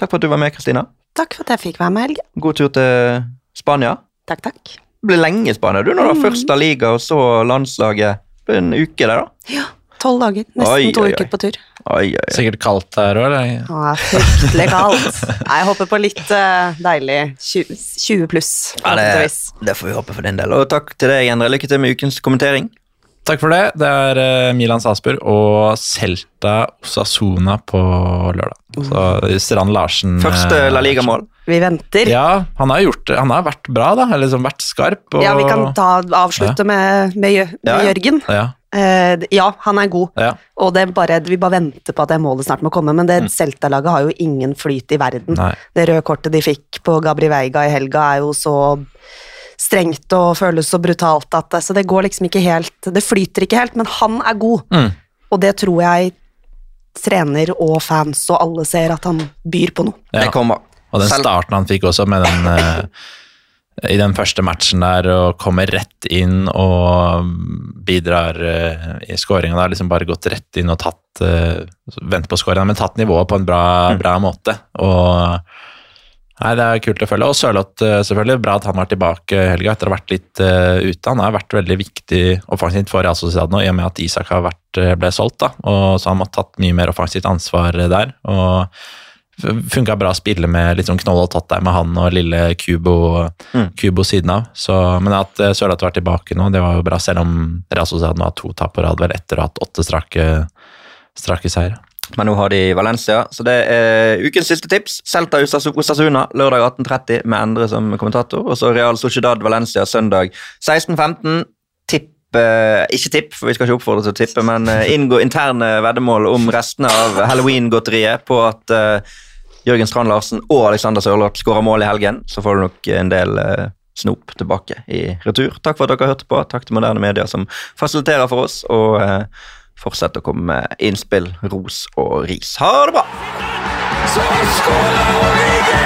Takk for at du var med, Kristina. Takk for at jeg fikk være med, Helge. God tur til Spania. Takk, takk. Blir lenge i Spania, du, når du har først La Liga og så landslaget. På en uke der, da. Ja, tolv dager. Nesten Oi, to oi, oi. uker på tur. Oi, oi, oi. Sikkert kaldt her òg, eller? Ja, fryktelig kaldt. Nei, Jeg håper på litt uh, deilig 20, 20 pluss, Ja, det, det får vi håpe for din del. Og takk til deg, Endre. Lykke til med ukens kommentering. Takk for det. Det er eh, Milan Salzburg og Celta Osasuna på lørdag. Så Strand Larsen Første eh, La Liga-mål. Vi venter. Ja, Ja, han har gjort. Han har vært bra, da. Eller liksom vært skarp. Og, vi kan ta, avslutte med, med, med Ja, ja. Jørgen. Ja, Uh, ja, han er god. ja. Og det er bare, vi bare venter på at det målet snart må komme, men det Celta-laget har jo ingen flyt i verden. Nei. Det røde kortet de fikk på Gabri Veiga i helga er jo så strengt og føles så brutalt at det, så det går liksom ikke helt Det flyter ikke helt, men han er god. Mm. Og det tror jeg trener og fans og alle ser at han byr på noe. Ja. Det kommer. Og den starten han fikk også med den uh, I den første matchen der og kommer rett inn og bidrar uh, i skåringa. har liksom bare gått rett inn og tatt uh, Vent på skåringa, men tatt nivået på en bra, bra måte. Og Nei, Det er kult å følge. Og Sørloth, eh, selvfølgelig. Bra at han var tilbake helga etter å ha vært litt uh, ute. Han har vært veldig viktig offensivt for Real Sociedad nå, i og med at Isak har vært, eh, ble solgt. da, og Så han har tatt mye mer offensivt ansvar der. og Funka bra å spille med litt sånn knoll og tatt der med han og lille Kubo, Kubo siden av. Så, men at Sørloth var tilbake nå, det var jo bra, selv om Real Sociedad nå har to tap på rad vel etter å ha hatt åtte strake, strake seire. Men nå har de Valencia, så det er ukens siste tips. Celta Osasuna lørdag 18.30 med Endre som kommentator. Og så Real Sociedad Valencia søndag 16.15. Tipp eh, Ikke tipp, for vi skal ikke oppfordre til å tippe, men eh, inngå interne veddemål om restene av halloween-godteriet på at eh, Jørgen Strand Larsen og Alexander Sørloth skårer mål i helgen. Så får du nok en del snop tilbake i retur. Takk for at dere hørte på. Takk til Moderne Media som fasiliterer for oss. og... Fortsett å komme med innspill, ros og ris. Ha det bra! Så skåler Origi!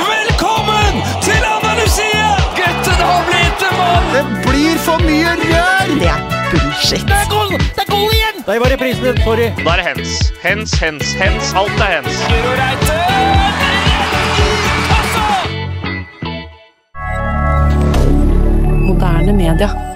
Velkommen til Andalusia! Gutten har blitt en mann! Det blir for mye rør! Det er bullshit. Det er goal! Det er goal igjen! Der var reprisen. Sorry. Da er det hens. Hens, hens, hens. Alt er hens. Altså! Moderne media.